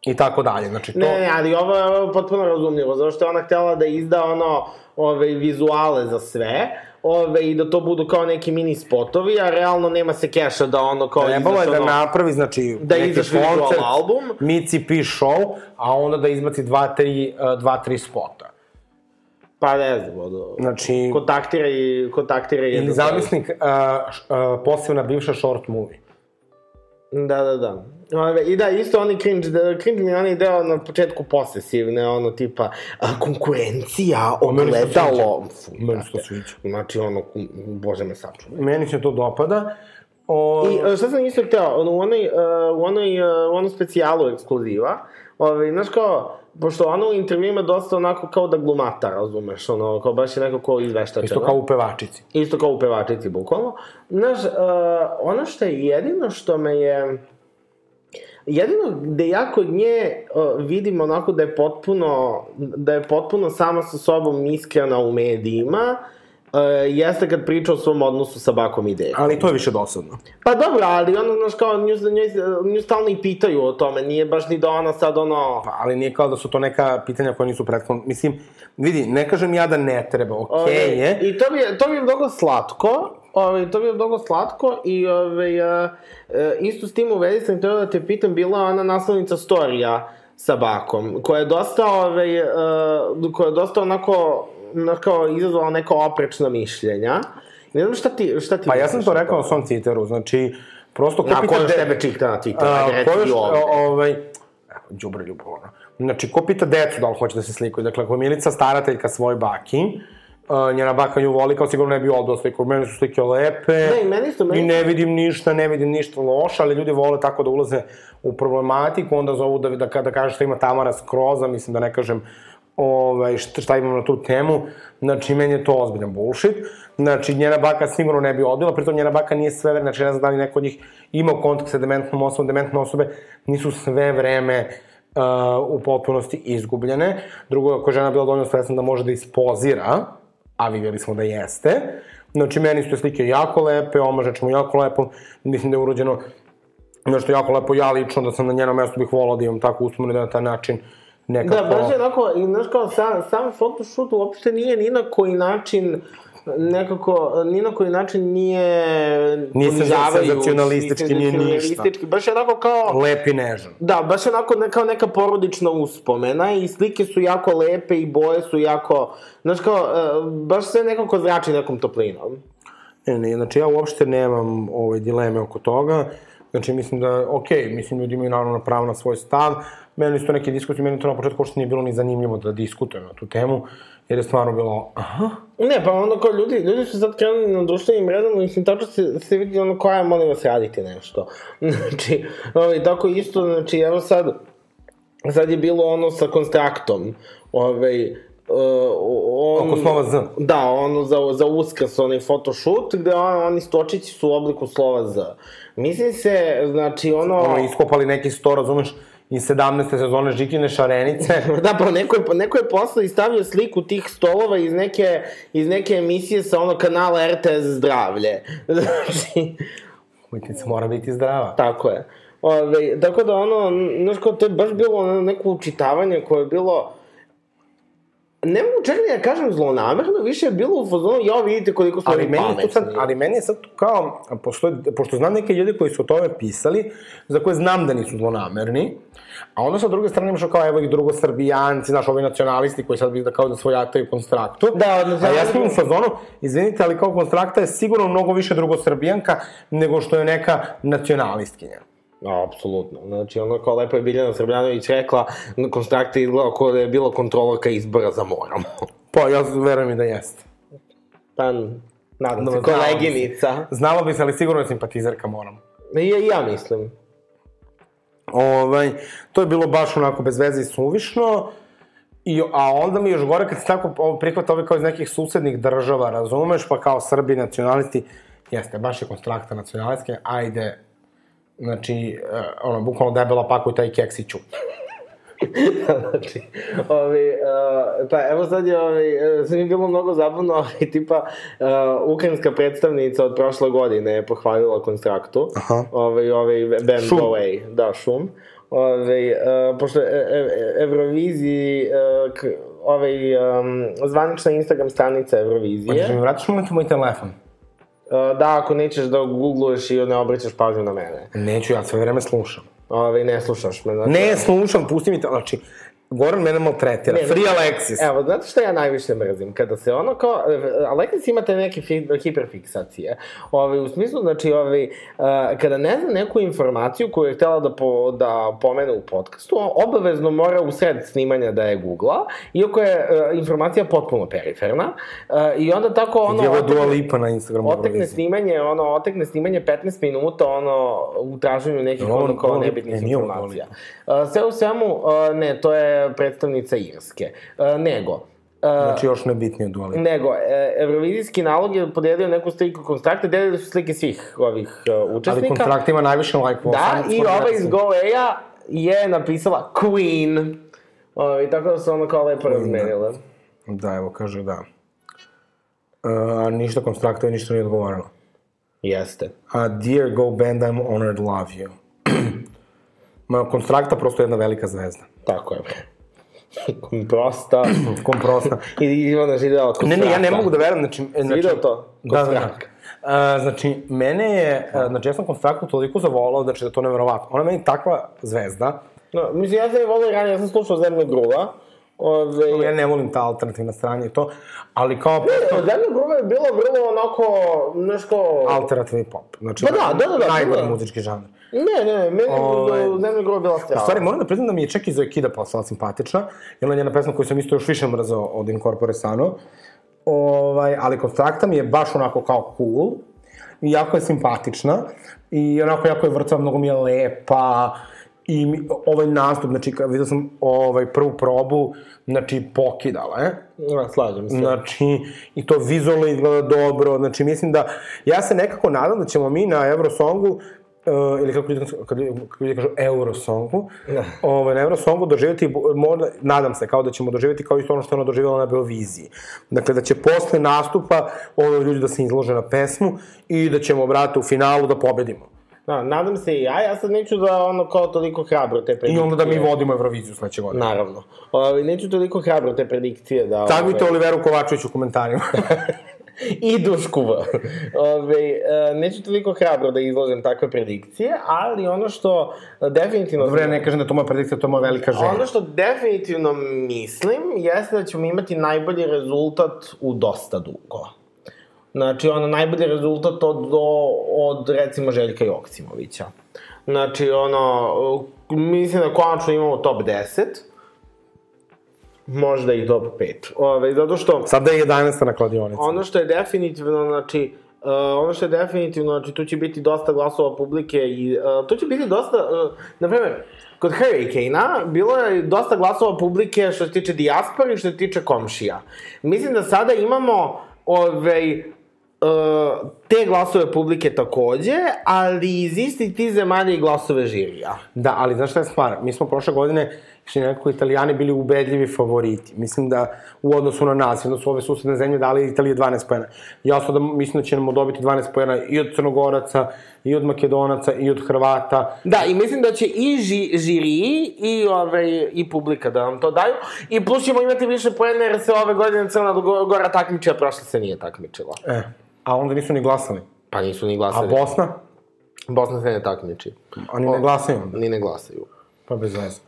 i tako dalje. Znači to... Ne, ne, ali ovo je, ovo je potpuno razumljivo, zato što je ona htjela da izda ono, ove, vizuale za sve, ove, i da to budu kao neki mini spotovi, a realno nema se keša da ono kao Trebalo je da ono... napravi, znači, Da neki koncert, album. Mici P show, a onda da izbaci dva, tri, uh, dva, tri spota. Pa ne znam, ono... Znači, Kontaktira i... Kontaktira i... ili zamisnik uh, uh, posebna bivša short movie. Da, da, da. Ove, I da, isto oni cringe, da, cringe mi je onaj deo na početku posesivne, ono tipa, a, konkurencija, ogledalo. Meni se to sviđa. Znači, ono, bože me sačuvaj. Meni se to dopada. O, I e, šta sam isto hteo, ono, u onoj, uh, u onoj, uh, u onom specijalu ekskluziva, Ove, znaš kao, pošto ono u intervjuima dosta onako kao da glumata, razumeš, ono, kao baš je neko ko izveštačeno. isto kao u pevačici. Isto kao u pevačici, bukvalno. Znaš, uh, ono što je jedino što me je... Jedino gde ja kod nje uh, vidim onako da je potpuno, da je potpuno sama sa sobom iskrena u medijima, uh, jeste kad priča o svom odnosu sa bakom ideje. Ali to je više dosadno. Pa dobro, ali ono, znaš, kao, nju, nju, nju stalno i pitaju o tome, nije baš ni da ona sad, ono... Pa, ali nije kao da su to neka pitanja koja nisu prethodno. Mislim, vidi, ne kažem ja da ne treba, okej okay je. I to bi, to bi je mnogo slatko, Ove, to bi je mnogo slatko i ove, a, e, isto s tim u vezi sam htio da te pitam, bila ona naslovnica storija sa bakom, koja je dosta, ove, e, koja je dosta onako, onako izazvala neka oprečna mišljenja. Ne znam šta ti, šta ti Pa ja sam to rekao na svom Twitteru, znači, prosto ko Na ko još de- tebe čita na Twitteru? Ajde, reci ovde. ovaj, đubre ljubavno. Znači, ko pita decu da li hoće da se slikaju? Dakle, ako je Milica starateljka svoj baki, uh, njena baka nju voli, kao sigurno ne bi odbila sliku. Meni su slike lepe. Ne, i meni isto, meni I ne vidim ništa, ne vidim ništa loše, ali ljudi vole tako da ulaze u problematiku, onda zovu da, da, da, kaže šta ima Tamara Skroza, mislim da ne kažem ovaj, šta, imam na tu temu, znači meni je to ozbiljan bullshit, znači njena baka sigurno ne bi odbila, pritom njena baka nije sve vreme, znači ne znam da li neko od njih imao kontakt sa dementnom osobom, dementne osobe nisu sve vreme uh, u potpunosti izgubljene. Drugo, ako je žena bila dovoljno svesna da može da ispozira, a vidjeli smo da jeste, znači meni su te slike jako lepe, omažač mu jako lepo, mislim da je urađeno nešto jako lepo, ja lično da sam na njenom mestu bih volao da imam tako uspomenu da na taj način nekako... Da, baš je onako, i znaš kao, sam, sam photoshoot uopšte nije ni na koji način nekako, ni na koji način nije Nije ponižavajući, senzacionalistički, nije ništa. Baš je onako kao, Lep i nežan. da, baš je onako kao neka porodična uspomena i slike su jako lepe i boje su jako, znaš kao, e, baš sve nekako zrači nekom toplinom. Ne, ne, znači ja uopšte nemam ove dileme oko toga. Znači mislim da, okej, mislim ljudi imaju naravno pravo na svoj stav. Meni su to neke diskusije, meni to na početku uopšte nije bilo ni zanimljivo da diskutujem na tu temu, jer je stvarno bilo, aha, Ne, pa onda kao ljudi, ljudi su sad krenuli na društvenim mrežama, mislim, tačno se, se vidi ono koja je, molim vas, raditi nešto. Znači, ovaj, tako isto, znači, evo sad, sad je bilo ono sa konstraktom, ovaj, Uh, on, Oko slova Z. Da, ono za, za uskrs, onaj photoshoot, gde on, oni stočići su u obliku slova Z. Mislim se, znači, ono... ono, iskopali neki sto, razumeš, iz 17. sezone Žikine šarenice. da, pa neko je, neko je posle i stavio sliku tih stolova iz neke, iz neke emisije sa ono kanala RTS zdravlje. Znači, Umetnica mora biti zdrava. tako je. Ove, tako da ono, znaš kao, to je baš bilo ono neko učitavanje koje je bilo... Ne mogu čak ni da kažem zlonamerno, više je bilo u fazonu, ja vidite koliko smo Ali meni, pametni. sad, ali meni je sad kao, postoje, pošto znam neke ljudi koji su o tome pisali, za koje znam da nisu zlonamerni, a onda sa druge strane imaš kao evo ih drugosrbijanci, znaš, ovi nacionalisti koji sad bi da kao da svojataju konstraktu. Da, odnosno- A ja sam u fazonu, izvinite, ali kao konstrakta je sigurno mnogo više drugosrbijanka nego što je neka nacionalistkinja. No, apsolutno. Znači, ono kao lepo je Biljana Srbljanović rekla, konstrakta izgleda kao da je bila kontrolorka izbora za morom. Pa, ja verujem i da jeste. Pa, nadam se, koleginica. Znalo bi se, ali sigurno je simpatizerka, moram. I ja, ja mislim. Ovaj, to je bilo baš onako bez veze i suvišno. I, a onda mi još gore kad se tako prihvata ove kao iz nekih susednih država, razumeš, pa kao Srbi nacionalisti, jeste, baš je konstrakta nacionalistke, ajde, znači, uh, ono, bukvalno debela pakuj taj keksiću. znači, ovi, uh, pa evo sad je, ovi, uh, sad mi bilo mnogo zabavno, ovi, tipa, uh, ukrajinska predstavnica od prošle godine je pohvalila konstraktu. Aha. Ovi, ovi, band Šum. Away, da, šum. Ove, uh, pošto Euroviziji, uh, k, ovaj, um, zvanična Instagram stranica Eurovizije. Hoćeš da mi vratiš moj telefon? Da, ako nećeš da googluješ i ne obraćaš pažnju na mene. Neću, ja sve vreme slušam. Ove, ne slušaš me. Znači, Ne slušam, pusti mi to, znači, Goran mene maltretira. Ne, Free Alexis. Evo, znate šta ja najviše mrzim? Kada se ono kao, Alexis imate neke fi, hiperfiksacije. Ove, u smislu, znači, ove, uh, kada ne zna neku informaciju koju je htela da, po, da pomene u podcastu, obavezno mora u sred snimanja da je googla, iako je uh, informacija potpuno periferna. Uh, I onda tako ono... Gdje je otekne- Dua Lipa na Instagramu Otekne snimanje, ono, otekne snimanje 15 minuta, ono, u traženju nekih, ovo ono, kao nebitnih Dua informacija. Uh, sve u svemu, uh, ne, to je predstavnica Irske. Uh, nego, uh, Znači, još nebitnije od Dua Lipa. Nego, e, Eurovizijski nalog je podelio neku sliku konstrakta, delili su slike svih ovih uh, Ali učesnika. kontrakt ima najviše lajkova. Da, i ova iz versi. Go Away-a je napisala Queen. O, I tako da su ono kao lepo razmenile. Da, evo, kaže da. Uh, A ništa konstrakta i ništa nije odgovorila. Jeste. A dear Go Band, I'm honored, love you. Ma, konstrakta prosto je jedna velika zvezda. Tako je. Prosta. Komprosta. I Ivana živela kod ne, ne, ja ne mogu da verujem, znači... znači video to? Kod Da, da, da. Uh, znači, mene je, uh, znači ja sam konstraktu toliko zavolao, znači da to neverovatno. Ona je meni takva zvezda, No, mislim, ja sam je volio ranije, ja sam slušao Zemlju gruva. Ove, ja ne volim ta alternativna strana i to, ali kao Zemlja gruva je bilo vrlo onako, nešto... alternativni pop. Znači, Da, da, da, da, da, najgori da. muzički žanr. Ne, ne, meni je Zemlja gruva bila strava. U stvari, moram da priznam da mi je čak i Zoe Kida postala simpatična, jer ona je njena pesma koju sam isto još više mrzao od Incorpore Sano. Ovaj, ali Konstrakta mi je baš onako kao cool, i jako je simpatična, i onako jako je vrcava, mnogo mi je lepa, i mi, ovaj nastup, znači, kad vidio sam ovaj prvu probu, znači, pokidala je. Ja, slažem se. Znači, i to vizualno izgleda dobro, znači mislim da, ja se nekako nadam da ćemo mi na Eurosongu, uh, ili kako ljudi, kako ljudi, kažu, Eurosongu, ovaj, na Eurosongu doživjeti, možda, nadam se, kao da ćemo doživjeti kao isto ono što je ona doživjela na Beoviziji. Dakle, da će posle nastupa ono ljudi da se izlože na pesmu i da ćemo, brate, u finalu da pobedimo. Da, nadam se i ja, ja sad neću da ono kao toliko hrabro te I predikcije. onda da mi vodimo Euroviziju sledeće godine. Naravno. Ovi, neću toliko hrabro te predikcije da... Tagujte ovaj, Oliveru Kovačević u komentarima. I Dušku V. Ove, e, neću toliko hrabro da izložem takve predikcije, ali ono što definitivno... Dobro, ja ne kažem da to moja predikcija, to je moja velika želja. Ono što definitivno mislim jeste da ćemo imati najbolji rezultat u dosta dugo. Znači, ono, najbolji rezultat od, od, od recimo, Željka Joksimovića. Znači, ono, mislim da konačno imamo top 10, možda i top 5. Ove, zato što... Sada je 11. na kladionici. Ono što je definitivno, znači, uh, ono što je definitivno, znači, tu će biti dosta glasova publike i uh, tu će biti dosta, uh, na primjer, kod Hurricane-a bilo je dosta glasova publike što se tiče dijaspore i što se tiče komšija. Mislim da sada imamo, ovaj, te glasove publike takođe, ali iz istih ti zemalja i glasove žirija. Da, ali znaš šta je stvar? Mi smo prošle godine što nekako italijani bili ubedljivi favoriti. Mislim da u odnosu na nas, onda su ove susedne zemlje dali Italije 12 pojena. Jasno da mislim da ćemo dobiti 12 pojena i od Crnogoraca, i od Makedonaca, i od Hrvata. Da, i mislim da će i ži, žiri i, ove, i publika da nam to daju. I plus ćemo imati više poena jer se ove godine Crna Go- Gora takmiči, a prošle se nije takmičila. E, a onda nisu ni glasali. Pa nisu ni A glasali. Bosna? Bosna se ne takmiči. Oni ne glasaju. Ni ne glasaju. Pa bez veze.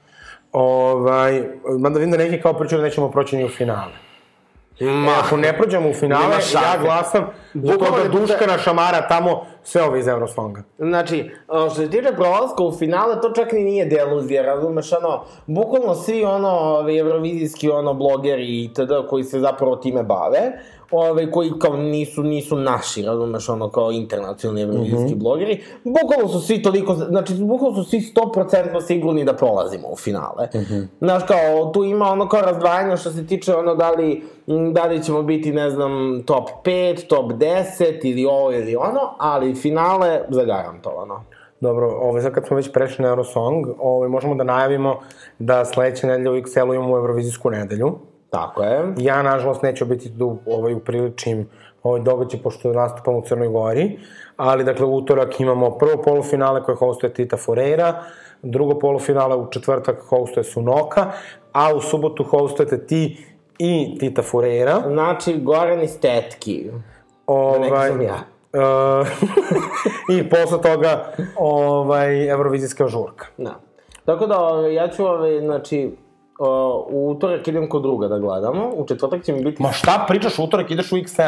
Ovaj, mada vidim da neki kao pričaju da nećemo proći ni u finale. Ma, ako ne prođemo u finale, ja glasam za to da Duškana šamara tamo sve ove iz Eurosonga. Znači, što se tiče prolaska u finale, to čak ni nije deluzija, razumeš, ono, bukvalno svi, ono, ovi, evrovizijski, ono, blogeri itd. koji se zapravo time bave, ove, koji kao nisu, nisu naši, razumeš, ono, kao internacionalni evrovizijski blogeri, bukvalno su svi toliko, znači, bukvalno su svi 100% sigurni da prolazimo u finale. Znaš, kao, tu ima ono kao razdvajanje što se tiče ono da li, da li ćemo biti, ne znam, top 5, top 10 ili ovo ili ono, ali finale zagarantovano. Dobro, ovaj, sad kad smo već prešli na Eurosong, ovaj, možemo da najavimo da sledeće nedelje u XL-u imamo Eurovizijsku nedelju. Tako je. Ja, nažalost, neću biti tu ovaj, upriličim ovaj događaj, pošto nastupam u Crnoj Gori, ali, dakle, u utorak imamo prvo polufinale koje hostuje Tita Foreira, drugo polufinale u četvrtak hostuje Sunoka, a u subotu hostujete ti i Tita Foreira. Znači, Goran iz Tetki. Ovaj, neki sam ja. Uh, I posle toga ovaj, Eurovizijska žurka. Da. Tako da, ove, ja ću, ove, znači, u utorak idem kod druga da gledamo, u četvrtak će mi biti... Ma šta pričaš, utorak ideš u XL?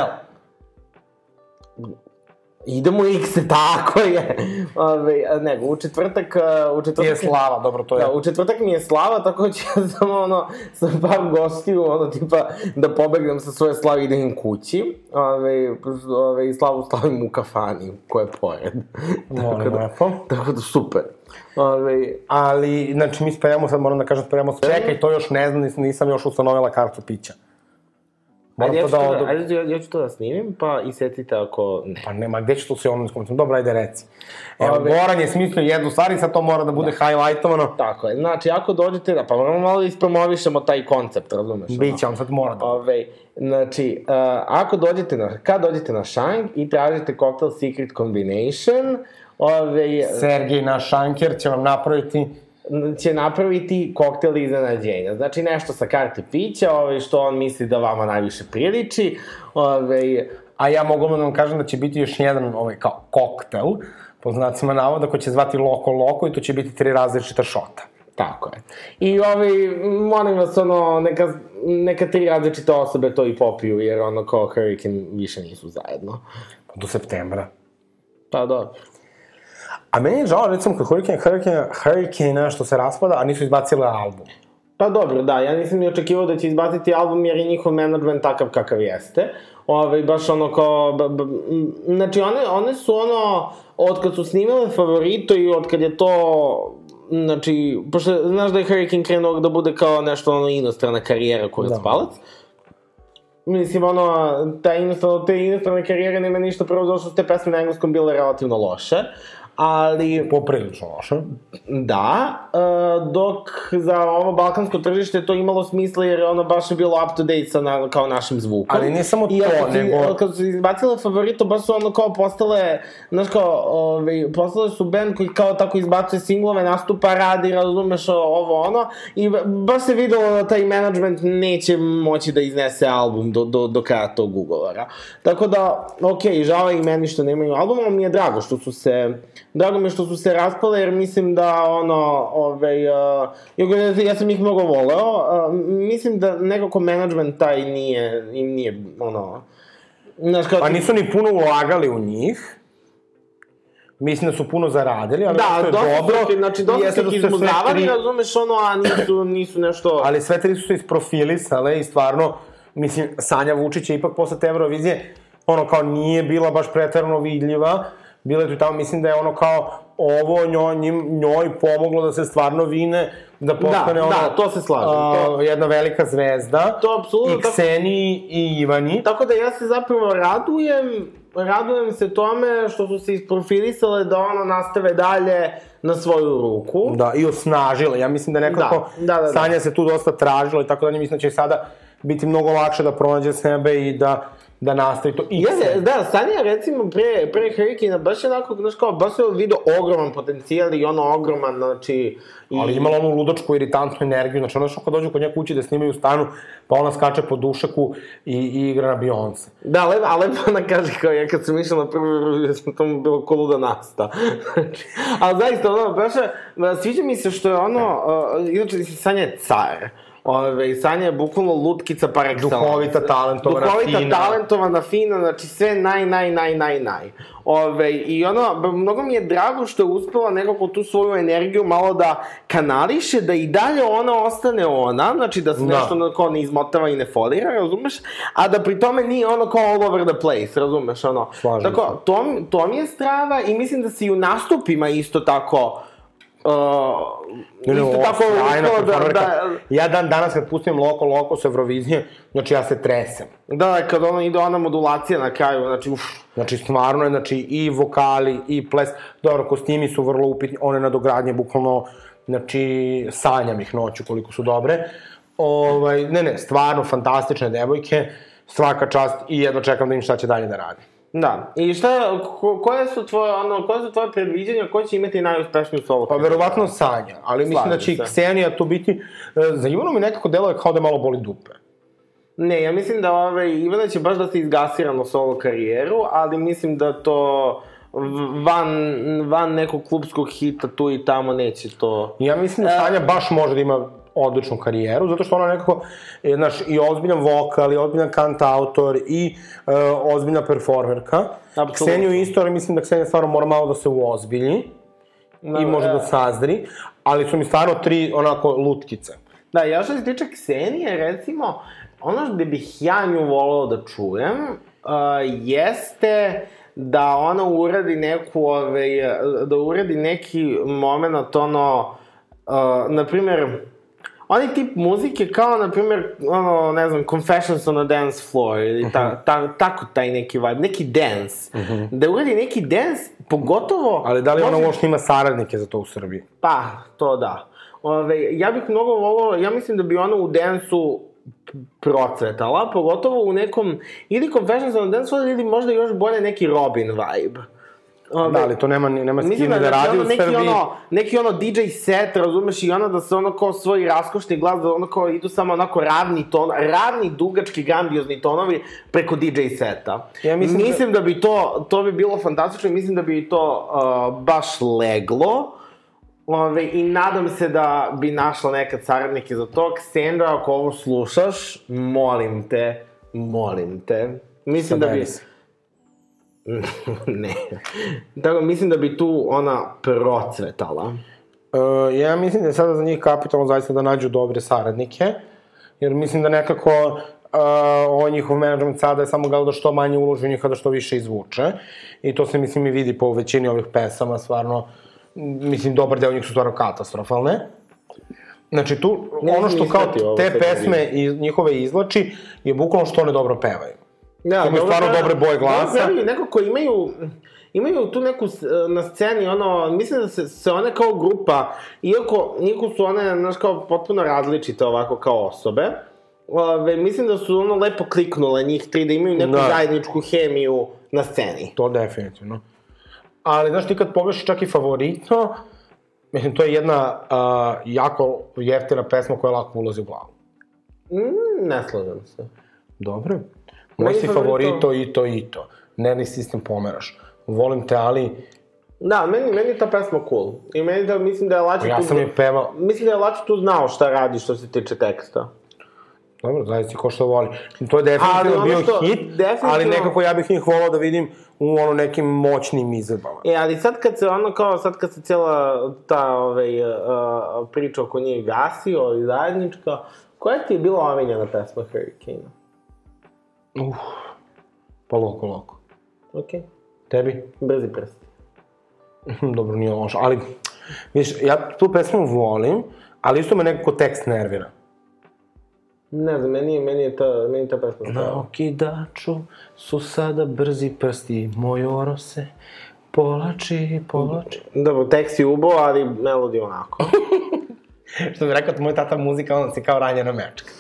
Idemo X, tako je. Ove, nego, u četvrtak... a, U četvrtak je slava, dobro, to je. Da, u četvrtak mi je slava, tako ću ja samo ono, sa par gostiju, ono, tipa, da pobegnem sa svoje slave i idem kući. Ove, ove, slavu slavim u kafani, koja je pored. Molim da, lepo. tako da, super. Ove, Ali, znači, mi spremamo, sad moram da kažem, spremamo, čekaj, to još ne znam, nis- nisam još ustanovila kartu pića. Moram ajde, ja to ću da to, odu... da, ajde, ja, ja ću to da snimim, pa i setite ako ne. Pa nema, gde ću to se ono iskomentam? Dobro, ajde, reci. Evo, Ove- Goran je smislio jednu stvar i sad to mora da bude da. highlightovano. Tako je, znači, ako dođete, da, pa moramo malo da ispromovišemo taj koncept, razumeš? Biće, on sad mora da... Ove, znači, uh, ako dođete na, kad dođete na Shang i tražite koktel Secret Combination, ove, Sergej, naš šanker, će vam napraviti... će napraviti koktel iznenađenja. Znači, nešto sa karte pića, ove, što on misli da vama najviše priliči, ove, A ja mogu da vam kažem da će biti još jedan ovaj, kao koktel, po znacima navoda, koji će zvati Loko Loko i to će biti tri različita šota. Tako je. I ovaj, molim vas, ono, neka, neka tri različite osobe to i popiju, jer ono, kao Hurricane više nisu zajedno. Do septembra. Pa dobro. A meni je žao, recimo, kod Hurricane, Hurricane, Hurricane što se raspada, a nisu izbacili album. Pa dobro, da, ja nisam ni očekivao da će izbaciti album jer je njihov management takav kakav jeste. Ove, baš ono kao, b, b, znači one, one su ono, od kad su snimale favorito i od kad je to, znači, pošto znaš da je Hurricane krenuo da bude kao nešto ono inostrana karijera kurac da. palac. Mislim, ono, ta inostrana, te inostrane karijere nema ništa prvo zato što su te pesme na engleskom bile relativno loše. Ali, Poprilično loše. Da, uh, dok za ovo balkansko tržište to imalo smisla jer je ono baš je bilo up to date sa na, kao našim zvukom. Ali ne samo I to, kad su, nego- Kad su izbacile favorito, baš su ono kao postale, znaš kao, ovaj, postale su band koji kao tako izbacuje singlove, nastupa, radi, razumeš ovo ono, i ba- baš se videlo da taj management neće moći da iznese album do, do, do kraja tog ugovora. Tako da, okej, okay, žao i meni što nemaju album, ali mi je drago što su se, drago mi je što su se raspale, jer mislim da, ono, ovaj, uh, ja, sam ih mnogo voleo, uh, mislim da nekako management taj nije, im nije, ono, znaš, kao... Pa nisu ni puno ulagali u njih. Mislim da su puno zaradili, ali Da, što je dosta dobro... su, ih- znači, dosta su da ih sve izmuzavali, tri- razumeš, ono, a nisu, nisu nešto... Ali sve tri su se isprofilisale i stvarno, mislim, Sanja Vučić je ipak posle te Eurovizije, ono kao nije bila baš pretarano vidljiva, bila je tu i tamo, mislim da je ono kao ovo njoj, njim, njoj pomoglo da se stvarno vine, da postane da, ono, to se slažem, a, jedna velika zvezda. To apsolutno I tako- Kseniji i Ivani. Tako da ja se zapravo radujem, radujem se tome što su se isprofilisale da ono nastave dalje na svoju ruku. Da, i osnažila. Ja mislim da nekako Da, da, da, da. Sanja se tu dosta tražila i tako dalje. Mislim da će sada biti mnogo lakše da pronađe sebe i da, da nastavi to. I Jeste, da, Sanja recimo pre, pre Hurricane baš je onako, znaš kao, baš je vidio ogroman potencijal i ono ogroman, znači... I, Ali imala onu ludačku, iritantnu energiju. Znači, ono što kad dođu kod nje kući da snimaju u stanu, pa ona skače po dušaku i, i igra na Beyoncé. Da, lepo, a lepo ona kaže kao ja kad sam išla na prvu Euroviziju, sam tamo bilo ko luda nasta. Znači, ali zaista, ono, baš je, sviđa mi se što je ono, uh, inače, Sanja je car. Ove, Sanja je bukvalno lutkica par excellence. Duhovita, talentovana, Duhovita, fina. talentovana, fina, znači sve naj, naj, naj, naj, naj. Ove, I ono, mnogo mi je drago što je uspela nekako tu svoju energiju malo da kanališe, da i dalje ona ostane ona, znači da se Da. nešto ono kao ne izmotava i ne folira, razumeš? A da pri tome nije ono kao all over the place, razumeš, ono. Slažem Tako, to, to mi je strava i mislim da se i u nastupima isto tako Uh, Ne, ne, isto tako sjajna da, da, Ja dan danas kad pustim Loko Loko sa Eurovizije, znači ja se tresem. da, kad ono ide ona modulacija na kraju, znači, uf, Znači, stvarno je, znači, i vokali, i ples, dobro, kostimi su vrlo upitni, one nadogradnje, bukvalno, znači, sanjam ih noću koliko su dobre. Ovaj, ne, ne, stvarno fantastične devojke, svaka čast i jedno čekam da im šta će dalje da radi. Da. I šta, ko, koje su tvoje, ono, koje su tvoje predviđanja, ko će imati najuspešniju solo? Pa verovatno Sanja, ali mislim da će i. Ksenija tu biti, e, za Ivanu mi nekako deluje kao da malo boli dupe. Ne, ja mislim da ove, Ivana će baš da se izgasira na solo karijeru, ali mislim da to van, van nekog klubskog hita tu i tamo neće to... Ja mislim da E. Sanja baš može da ima odličnu karijeru, zato što ona nekako, je, znaš, i ozbiljan vokal, i ozbiljan kantautor, i uh, ozbiljna performerka. Apsolutno. Kseniju isto, ali mislim da Ksenija stvarno mora malo da se uozbilji i može da sazri, ali su mi stvarno tri onako lutkice. Da, ja što se tiče Ksenije, recimo, ono gde bih ja nju volao da čujem, uh, jeste da ona uradi neku, ove, da uradi neki moment, ono, uh, na primjer, onaj tip muzike kao, na primjer, ono, ne znam, Confessions on a Dance Floor, ili ta, ta, tako taj neki vibe, neki dance. Da uradi neki dance, pogotovo... Ali da li ona može- uopšte ima saradnike za to u Srbiji? Pa, to da. Ove, ja bih mnogo volao, ja mislim da bi ona u densu procvetala, pogotovo u nekom, ili Confessions on the Dance Floor, ili možda još bolje neki Robin vibe. Ove, Da, ali to nema, nema s kim da, da, radi ono, u neki Srbiji. ono, neki ono DJ set, razumeš, i ono da se ono kao svoj raskošni glas, da ono kao idu samo onako ravni ton, ravni, dugački, grandiozni tonovi preko DJ seta. Ja mislim da- mislim da... bi to, to bi bilo fantastično i mislim da bi to uh, baš leglo. Ove, I nadam se da bi našla nekad saradnike za to. Ksendra, ako ovo slušaš, molim te, molim te. Mislim da bi... Se. ne. Tako, mislim da bi tu ona procvetala. Uh, ja mislim da je sada za njih kapitalno zaista da nađu dobre saradnike, jer mislim da nekako uh, ovaj njihov menadžment sada je samo gledao da što manje uloži u njih, da što više izvuče. I to se, mislim, i vidi po većini ovih pesama, stvarno, mislim, dobar deo njih su stvarno katastrofalne. Znači, tu, Ne ono što kao ovo te pesme i njihove izlači, je bukvalno što one dobro pevaju. Da, Imaju stvarno dobre boje glasa. Dobro pevaju, nekako ko imaju, imaju tu neku na sceni, ono, mislim da se, se one kao grupa, iako, iako su one, znaš, kao potpuno različite ovako kao osobe, ove, mislim da su ono lepo kliknule njih tri, da imaju neku Da. zajedničku hemiju na sceni. To definitivno. Ali, znaš, ti kad pogledaš čak i favorito, mislim, to je jedna uh, jako jeftina pesma koja lako ulazi u glavu. Mm, ne slažem se. Dobro. Moj si favorito- i to i to. Nervni sistem pomeraš. Volim te, ali Da, meni, meni je ta pesma cool. I meni da, mislim da je Lači ja tu... sam je pevao. Mislim da je Lači tu znao šta radi što se tiče teksta. Dobro, zaista ko što voli. To je definitivno ono bio što- hit, definitivno- ali nekako ja bih njih volao da vidim u ono nekim moćnim izvedbama. E, ali sad kad se ono kao, sad kad se cijela ta ovaj, uh, priča oko njih gasi, ovaj zajednička, koja ti je bila omiljena pesma Hurricane? Uf, pa loko, loko. Okej, Tebi? brzi prsti. Dobro, nije lošo, ali, vidiš, ja tu pesmu volim, ali isto me nekako tekst nervira. Ne znam, meni, meni je ta, meni je ta pesma Na strava. okidaču su sada brzi prsti, moj oro se povlači, povlači. Dobro, tekst je ubo, ali melodija onako. Što bi rekao, moj tata muzika, on si kao ranjena mečka.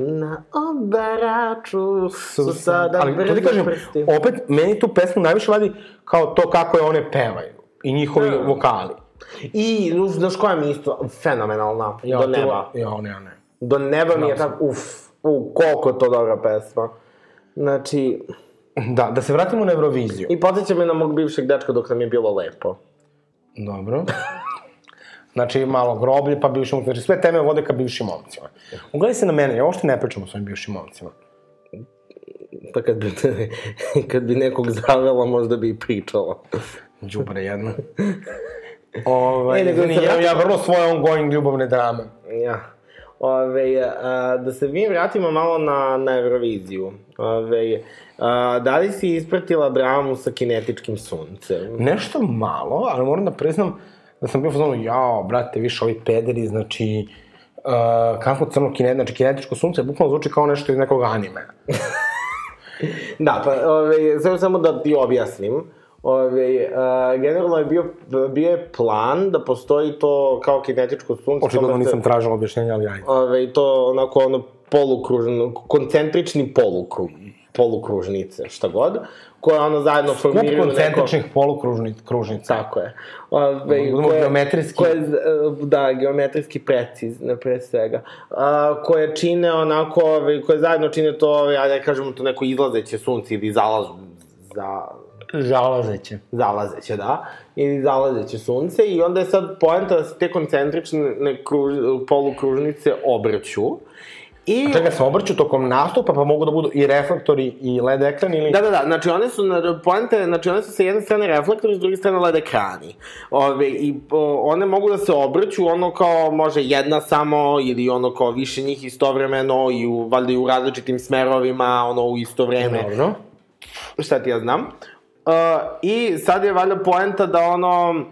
Na obaraču su sada Ali, to ti kažem, prsti. opet, meni tu pesmu najviše vadi kao to kako je one pevaju. I njihovi Da. vokali. I, nu- znaš koja mi isto fenomenalna, do to- neba. Ja, ne, ja ne. Do neba mi je tako, uf, u, koliko je to dobra pesma. Znači, Da, da se vratimo na Euroviziju. i podsjeća me na mog bivšeg dečka dok nam je bilo lepo. Dobro. Znači, malo groblje, pa bivši momci. Znači, sve teme vode ka bivšim momcima. Ugledaj se na mene, ja uopšte ne pričam o svojim bivšim momcima. Pa kad bi, kad bi nekog zavela, možda bi i pričala. Đubre jedna. Ovaj, E, nego se ja, ja vrlo svoje ongoing ljubavne drame. Ja. Ove, a, da se mi vratimo malo na, na Euroviziju. Ove, a, da li si ispratila dramu sa kinetičkim suncem? Nešto malo, ali moram da priznam da sam bio fazonu, jao, brate, više ovi pederi, znači, uh, kako crno kine, znači kinetičko sunce, bukvalno zvuči kao nešto iz nekog anime. Da, pa, ove, samo, samo da ti objasnim. Ove, a, generalno je bio, bio je plan da postoji to kao kinetičko sunce. Očigledno što- nisam tražila objašnjenja, ali ajde. Ove, to onako ono polukružno, koncentrični polukrug, polukružnice, šta god, koje ono zajedno Skup formiraju neko... koncentričnih polukružnica. Tako je. Ove, Budemo geometrijski. Koje, da, geometrijski precizne, pre svega. A, koje čine onako, ove, koje zajedno čine to, ove, ajde da kažemo to neko izlazeće sunce ili zalazu, za, Žalazeće. zalazeće, da, ili zalazeće sunce i onda je sad poenta da se te koncentrične kruž, polukružnice obrću. I... Čega se obrću tokom nastupa, pa mogu da budu i reflektori i LED ekran ili... Da, da, da, znači one su, na, poenta, znači one su sa jedne strane reflektori, s druge strane LED ekrani. Ove, I o, one mogu da se obrću, ono kao može jedna samo, ili ono kao više njih istovremeno, i u, valjda i u različitim smerovima, ono u isto vreme. Dobro. šta ti ja znam. Uh, I sad je valjda poenta da ono,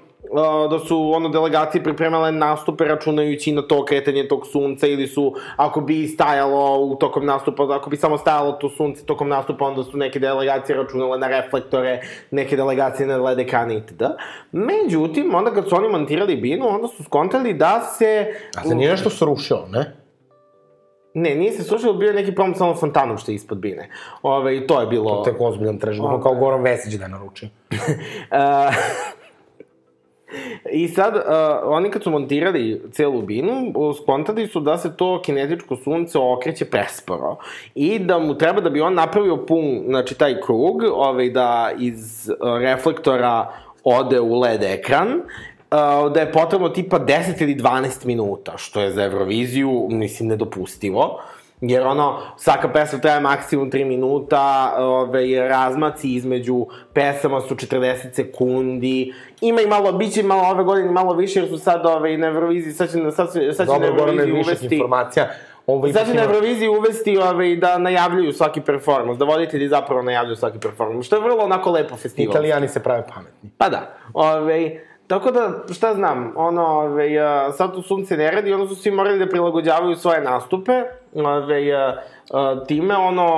da su ono delegacije pripremale nastupe računajući na to kretanje tog sunca ili su, ako bi stajalo u tokom nastupa, ako bi samo stajalo to sunce tokom nastupa, onda su neke delegacije računale na reflektore, neke delegacije na LED ekrane itd. Međutim, onda kad su oni montirali binu, onda su skontali da se... A se nije nešto srušilo, ne? Ne, nije se slušalo, bio je neki problem sa onom fontanom što je ispod bine. Ove, I to je bilo... Tek ozbiljan bukvalno kao Goran Vesić da je naručio. Uh, I sad, uh, oni kad su montirali celu binu, uh, skontali su da se to kinetičko sunce okreće presporo. I da mu treba da bi on napravio pun, znači taj krug, ovaj, da iz uh, reflektora ode u LED ekran, uh, da je potrebno tipa 10 ili 12 minuta, što je za Euroviziju, mislim, nedopustivo. Jer ono, svaka pesma traje maksimum 3 minuta, ove, razmaci između pesama su 40 sekundi, ima i malo, bit će malo ove godine malo više, jer su sad ove, na Euroviziji, sad će, sad, će- sad će na Euroviziji uvesti... informacija. Ovo Sad će na Euroviziji uvesti ove, da najavljuju svaki performans, da voditelji zapravo najavljuju svaki performans, što je vrlo onako lepo festival. Italijani se prave pametni. Pa da, ove, tako da, šta znam, ono, ove, sad tu sunce ne radi, onda su svi morali da prilagođavaju svoje nastupe, a, time, ono,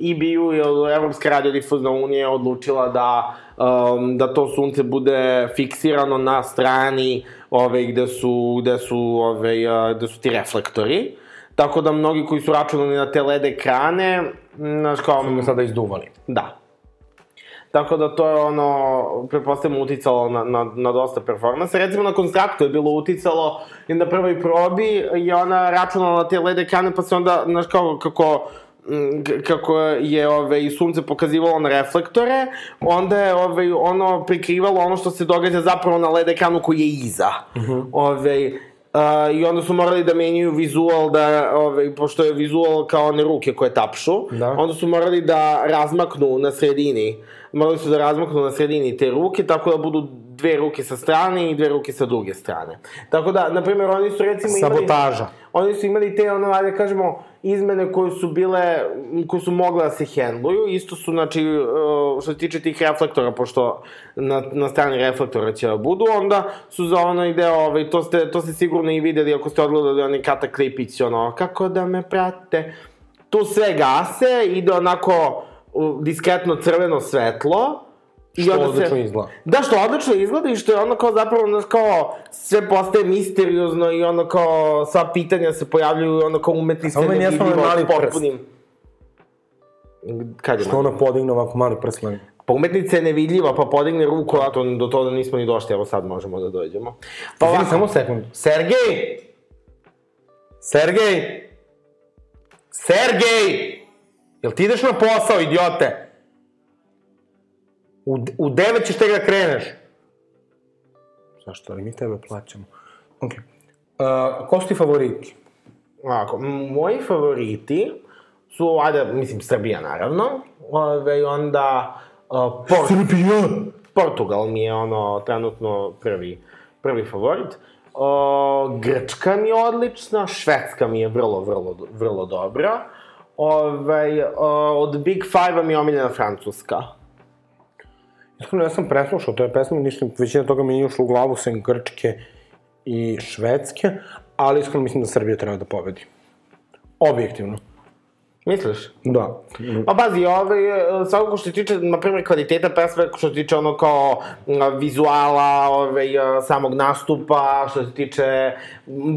EBU, ili Evropska radiodifuzna unija, odlučila da, um, da to sunce bude fiksirano na strani ove, gde su, gde su, ove, a, gde su ti reflektori. Tako da mnogi koji su računali na te LED ekrane, znaš kao... Smo sada izduvali. Da. Tako da to je ono, pretpostavljamo, uticalo na, na, na dosta performansa. Recimo na konstraktu je bilo uticalo i na prvoj probi je ona računala na te LED ekrane, pa se onda, znaš, kao, kako, mm, kako je ove, i sunce pokazivalo na reflektore, onda je ove, ono prikrivalo ono što se događa zapravo na LED ekranu koji je iza. Uh -huh. ove, Uh, I onda su morali da menjaju vizual, da, ove, pošto je vizual kao one ruke koje tapšu, Da. onda su morali da razmaknu na sredini. Morali su da razmaknu na sredini te ruke, tako da budu dve ruke sa strane i dve ruke sa druge strane. Tako da, na primjer, oni su recimo imali... Sabotaža. Oni su imali te, ono, ajde kažemo, izmene koje su bile, koje su mogle da se hendluju. Isto su, znači, uh, što se tiče tih reflektora, pošto na, na strani reflektora će da budu, onda su za onaj deo, ovaj, to ste, to ste sigurno i videli ako ste odgledali onaj Kata Klipić, ono, kako da me prate. Tu sve gase, ide onako diskretno crveno svetlo, I Što onda se- odlično izgleda. Da, što odlično izgleda i što je ono kao zapravo, znaš, kao sve postaje misteriozno i ono kao sva pitanja se pojavljuju, ono kao meni jasno nevidljivo, onaj mali potpunim. Kad je Što ona podigne ovako mali prst na Pa umetnica je nevidljiva, pa podigne ruku, a to, do toga nismo ni došli, evo sad možemo da dođemo. Pa Izvini, ovako, samo sekund. Sergej! Sergej! Sergej! Jel ti ideš na posao, idiote? U, u devet ćeš tek da kreneš. Zašto, ali mi tebe plaćamo. Ok. Uh, ko su ti favoriti? Ovako, moji favoriti su, ajde, mislim, Srbija, naravno. Ove, onda, uh, Port Srbija! Portugal mi je, ono, trenutno prvi, prvi favorit. O, Grčka mi je odlična, Švedska mi je vrlo, vrlo, vrlo dobra. Ove, o, od Big Five-a mi je omiljena Francuska. Iskreno, ja sam preslušao te pesme, ništa, većina toga mi nije ušlo u glavu, sem Grčke i Švedske, ali iskreno mislim da Srbija treba da pobedi. Objektivno. Misliš? Da. Pa pazi, ovaj, svakako što se tiče, na primjer, kvaliteta pesme, što se tiče ono kao vizuala, ovaj, samog nastupa, što se tiče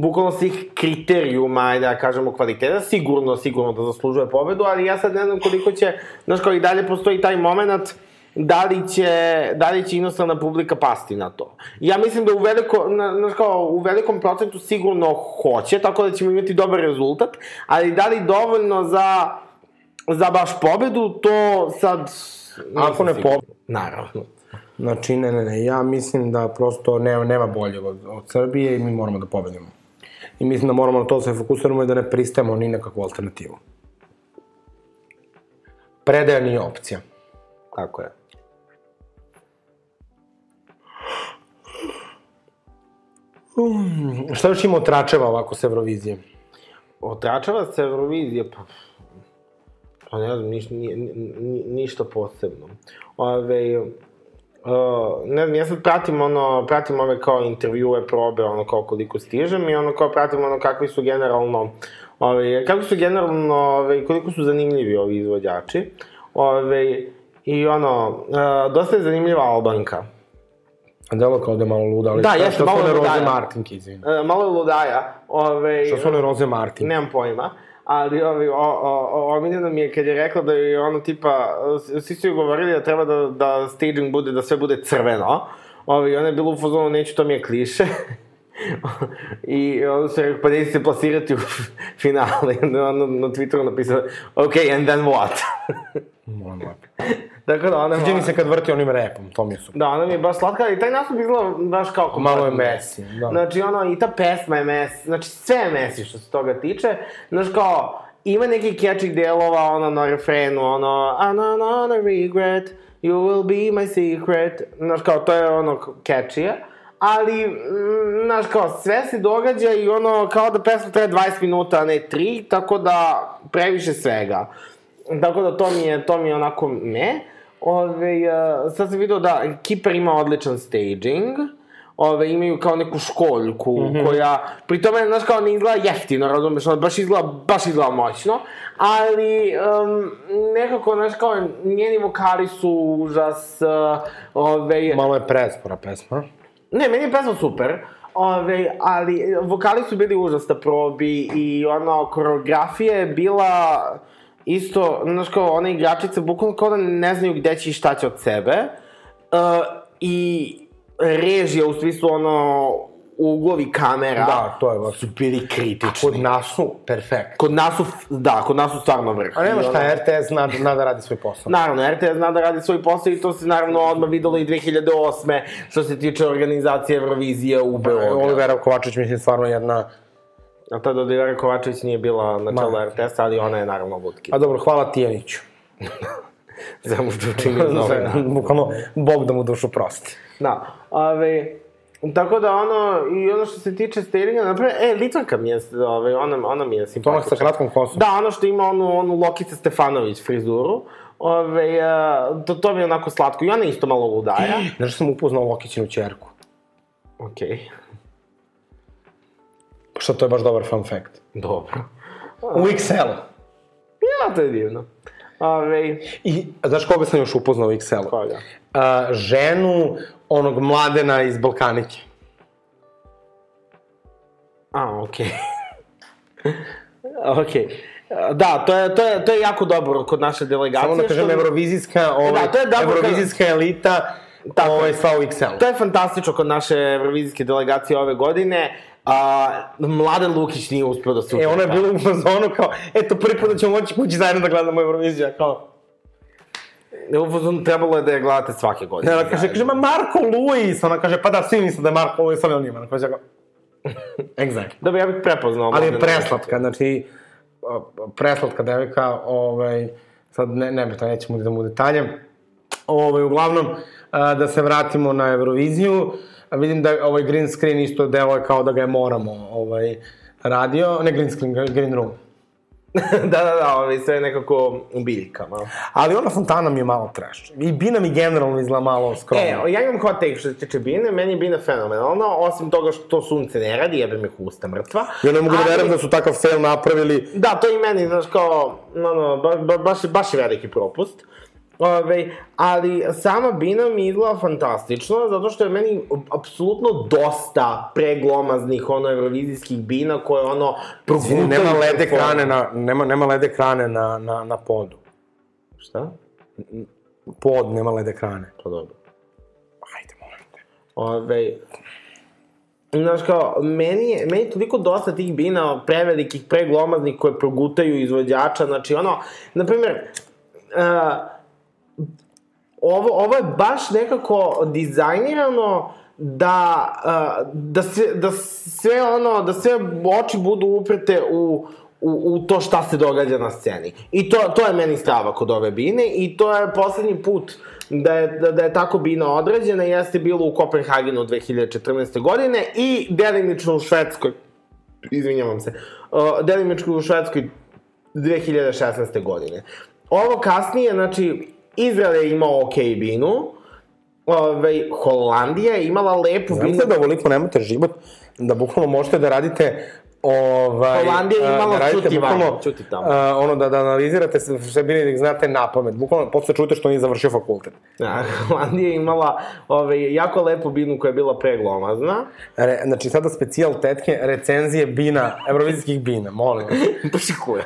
bukvalno svih kriterijuma, da kažemo, kvaliteta, sigurno, sigurno da zaslužuje pobedu, ali ja sad ne znam koliko će, znaš, kao i dalje postoji taj moment, da li će, da li će inostrana publika pasti na to. Ja mislim da u veliko, na, znaš kao, u velikom procentu sigurno hoće, tako da ćemo imati dobar rezultat, ali da li dovoljno za, za baš pobedu, to sad... Ako ne siguran. po- Naravno. Znači, ne, ne, ne, ja mislim da prosto nema, nema boljeg od, od Srbije i mi moramo da pobedimo. I mislim da moramo na to da se fokusiramo i da ne pristajemo ni na kakvu alternativu. Predaja nije opcija. Tako je. Šta još ima od tračeva ovako s Eurovizije? Otračava se Eurovizije, pa... Pa ne znam, niš, ni, ni, ništa posebno. Ove, uh, ne znam, ja sad pratim ono, pratim ove kao intervjue, probe, ono kao koliko stižem i ono kao pratim ono kakvi su generalno, ove, kako su generalno, ove, koliko su zanimljivi ovi izvođači. Ove, I ono, uh, dosta je zanimljiva Albanka. Delo kao da je malo luda, ali Da, šta- jeste, šta su one Roze. Martinke, izvini. Uh, malo je ludaja. Ove, Šta su one Roze Martin? Nemam pojma. Ali ovi, o, o, o, omiljeno mi je kad je rekla da je ono tipa, svi su joj govorili da treba da, da staging bude, da sve bude crveno. Ovi, ona je bila u fazonu, neću, to mi je kliše. I onda se rekao, pa neće se plasirati u finale. I onda na Twitteru napisala, ok, and then what? Moram lepo. Tako da ona... Sviđa mi se kad vrti onim repom, to mi je super. Da, ona mi je baš slatka i taj nastup izgleda baš kao Malo je kompletno Messi, da. Znači, ono, i ta pesma je Messi, znači sve je Messi što se toga tiče. Znaš, kao, ima neki catchy delova, ono, na refrenu, ono, I'm not a regret, you will be my secret. Znaš, kao, to je ono catchy Ali, mm, znaš, kao, sve se događa i ono, kao da pesma traje 20 minuta, a ne 3, tako da, previše svega. Tako da to mi je, to mi je onako me. Ove, uh, sad sam vidio da Kiper ima odličan staging. Ove, imaju kao neku školjku mm -hmm. koja, pri tome, znaš, kao ne izgleda jeftino, razumeš, ono, baš izgleda, baš izgleda moćno, ali um, nekako, znaš, kao, njeni vokali su užas, uh, ove, Malo je prespora pesma. Ne, meni je pesma super. Ove, ali vokali su bili užas na probi i ono, koreografija je bila isto, znaš kao, ona igračica bukvalno kao da ne znaju gde će i šta će od sebe. Uh, I režija u smislu ono, uglovi kamera Da, to je baš. su bili kritični. Kod nas su perfekt. Kod nas su, da, kod nas su stvarno vrh. A nema šta, ono- RTS zna, zna da radi svoj posao. Naravno, RTS zna da radi svoj posao i to se naravno odmah videlo i 2008. što se tiče organizacije Eurovizije u Beogradu. Olivera Kovačić, mislim, stvarno jedna... A tada Olivera Kovačević nije bila na čelu. RTS, ali ona je naravno lutki. A dobro, hvala Tijaniću. Što učinio iz novina. Bukvalno, Bog da mu dušu prosti. Da, ove, tako da ono, i ono što se tiče stageringa, naprimjer, e, Litvanka mi je, ove, ona, ona mi je To ono sa simpatična. kratkom kosom. Da, ono što ima onu, onu Lokica Stefanović frizuru, ove, a, to, to mi je onako slatko. I ona isto malo ludaja. Znaš da sam upoznao Lokićinu čerku. Okej, Što to je baš dobar fun fact. dobro. U XL-u. Ja, to je divno. Ove, I, znaš koga sam još upoznao u XL-u? koga? A, ženu onog mladena iz Balkanike. A, okej. okej. Da, to je, to, je, to je jako dobro kod naše delegacije. Samo da kažem, što- evrovizijska, ovaj, Da, to je dobro evrovizijska elita, Tako ovaj, je. sva u XL-u. To je fantastično kod naše evrovizijske delegacije ove godine. A, Mladen Lukić nije uspeo da se E, ona je bila u fazonu kao, eto, prvi put da ćemo moći kući zajedno da gledamo Euroviziju, kao... u fazonu trebalo je da je gledate svake godine. Ne, ona kaže, kaže, ma Marko Luis, ona kaže, pa da, svi misle da je Marko Luis, ali on Marko Luis, ja ga... Exactly. Bi ja bih prepoznao. Ali je preslatka, znači, preslatka devojka, ovaj, sad ne, ne to, nećemo da idemo u detalje. Ovaj, uglavnom, da se vratimo na Euroviziju, a vidim da ovaj green screen isto deluje kao da ga je moramo ovaj, radio, ne green screen, green room. da, da, da, ovaj, sve nekako u biljkama. Ali ona fontana mi je malo trash. I Bina mi generalno izgleda malo skromno. E, ja imam hot take što se tiče Bine, meni je Bina fenomenalna, osim toga što to sunce ne radi, jebe mi husta mrtva. Ja ne mogu da Ali- verujem da su takav fail napravili. Da, to i meni, znaš, kao, no, no, ba, ba, baš, baš je veliki propust. Ove, ali sama Bina mi izgleda fantastično, zato što je meni apsolutno dosta preglomaznih, ono, evrovizijskih Bina koje, ono, progutaju... Nema led performans. ekrane na, nema, nema led ekrane na, na, na podu. Šta? Pod nema led ekrane. Pa dobro. Ajde, molim te. Ove, Znaš kao, meni je, meni je toliko dosta tih bina prevelikih, preglomaznih koje progutaju izvođača, znači ono, na primer, uh, ovo, ovo je baš nekako dizajnirano da, da, sve, da sve ono, da sve oči budu uprete u, u, u to šta se događa na sceni. I to, to je meni strava kod ove bine i to je poslednji put da je, da, da je tako bina odrađena, jeste bilo u Kopenhagenu 2014. godine i delimično u Švedskoj, izvinjavam se, uh, delimično u Švedskoj 2016. godine. Ovo kasnije, znači, Izrael je imao ok binu, Ove, Holandija je imala lepu binu. Znate da ovoliko nemate život, da bukvalno možete da radite ovaj, Holandija je imala da čuti van, bukvalno, čuti tamo. a, ono da, da analizirate sve sve bili da ih znate na pamet. Bukvalno posle čujete što nije završio fakultet. Da, Holandija je imala ove, jako lepu binu koja je bila preglomazna. Re, znači sada specijal tetke, recenzije bina, evrovizijskih bina, molim vas. Pušikuje.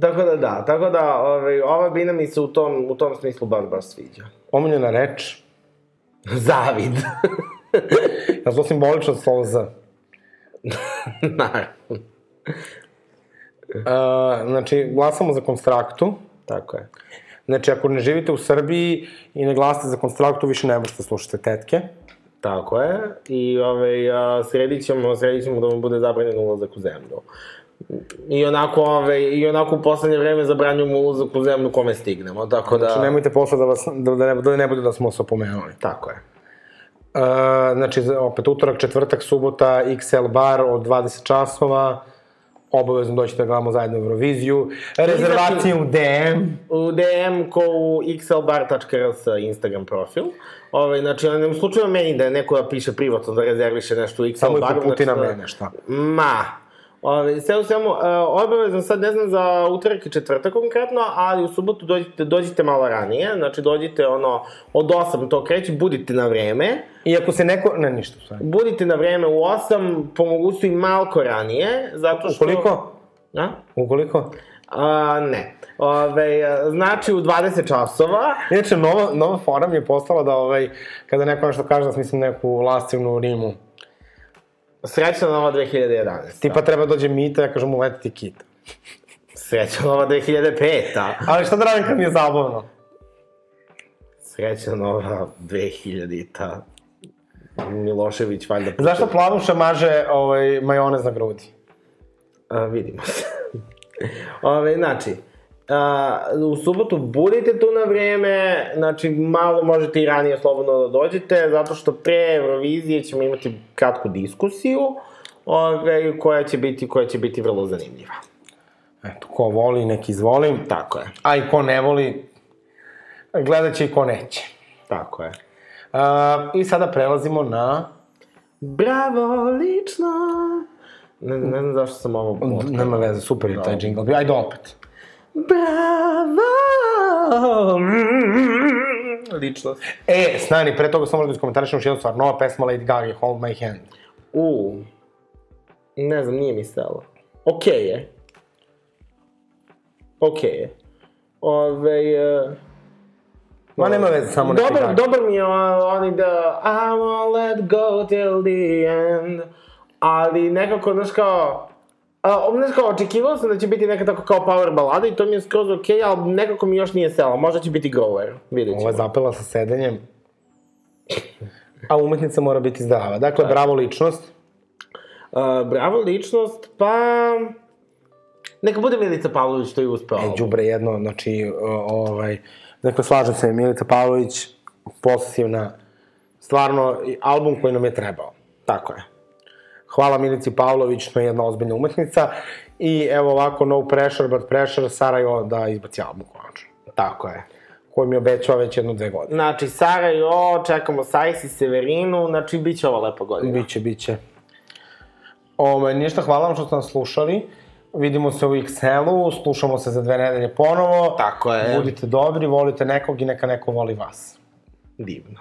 Tako da da, tako da ove, ova bina mi se u tom, u tom smislu baš baš sviđa. Omiljena reč, Zavid. ja to simbolično slovo Z. Naravno. Uh, znači, glasamo za konstraktu. Tako je. Znači, ako ne živite u Srbiji i ne glasate za konstraktu, više ne možete slušate tetke. Tako je. I ove, a, sredit ćemo, sredit ćemo da mu bude zabranjen ulazak u zemlju. I onako, ove, i onako u poslednje vreme zabranjujemo ulazak u zemlju kome stignemo, tako da... Znači, nemojte posle da, vas, da, da, ne, da ne bude da smo se opomenuli. Tako je. Uh, znači, opet utorak, četvrtak, subota, XL bar od 20 časova. Obavezno doćete da gledamo zajedno Euroviziju. Rezervacije u DM. U DM ko u xlbar.rs Instagram profil. Ove, znači, u slučaju meni da je neko da piše privatno da rezerviše nešto u XL Samo i baru. po puti na znači, mene, šta? Ma, Ove, sve u svemu, uh, obavezno sad ne znam za utorak i četvrtak konkretno, ali u subotu dođite, dođite malo ranije, znači dođite ono, od 8 to kreće, budite na vreme, I ako se neko... Ne, ništa, stvari. budite na vreme u 8, po mogućstvu i malko ranije, zato što... Ukoliko? A? Ukoliko? A, ne. Ove, znači u 20 časova, Inače, nova, nova fora mi je postala da ovaj, kada neko nešto kaže da smislim neku lastivnu rimu. Srećna nova 2011. Tipa treba dođe mita, ja kažem mu letiti kita. Srećna nova 2005. Ali šta da radim kad mi je zabavno? Srećna nova 2000-ta. Milošević, valjda... Zašto plavuša maže ovaj, majonez na grudi? A, vidimo se. Ove, znači, a, u subotu budite tu na vreme, znači malo možete i ranije slobodno da dođete, zato što pre Eurovizije ćemo imati kratku diskusiju, ove, koja će biti, koja će biti vrlo zanimljiva. Eto, ko voli, nek izvolim. Tako je, A i ko ne voli, gledat će i ko neće. tako je. Uh, I sada prelazimo na... Bravo, lično! Ne, ne znam zašto sam ovo. Nema veze, super je taj džingl. Ajde opet. Bravo! Mm, Ličnost. E, Snani, pre toga samo da iskomentarišem još jednu stvar. Nova pesma Lady Gaga, Hold My Hand. U, ne znam, nije mi stalo. Okej je. Okej je. Ove, uh, Ma nema veze, samo neka dobar, dobar mi je oni da I won't let go till the end. Ali nekako, znaš kao, A, znaš kao, očekivao sam da će biti neka tako kao power balada i to mi je skroz okej, okay, ali nekako mi još nije selo. Možda će biti grower, vidjet ćemo. Ovo je zapela sa sedenjem. A umetnica mora biti zdrava. Dakle, bravo ličnost. Uh, bravo ličnost, pa... Neka bude Milica Pavlović, to je uspeo. E, đubre jedno, znači, ovaj, dakle, slažem se, Milica Pavlović, posesivna, stvarno, album koji nam je trebao. Tako je. Hvala Milici Pavlović, to je jedna ozbiljna umetnica. I evo ovako, no pressure, but pressure, Sarajevo da izbaci album konačno. Tako je. Koji mi obećava već jednu, dve godine. Znači, Sara i O, čekamo Sajs i Severinu, znači, bit će ova lepa godina. Biće, biće. Ove, ništa, hvala vam što ste nas slušali. Vidimo se u XL-u, slušamo se za dve nedelje ponovo. Tako je. Budite dobri, volite nekog i neka neko voli vas. Divno.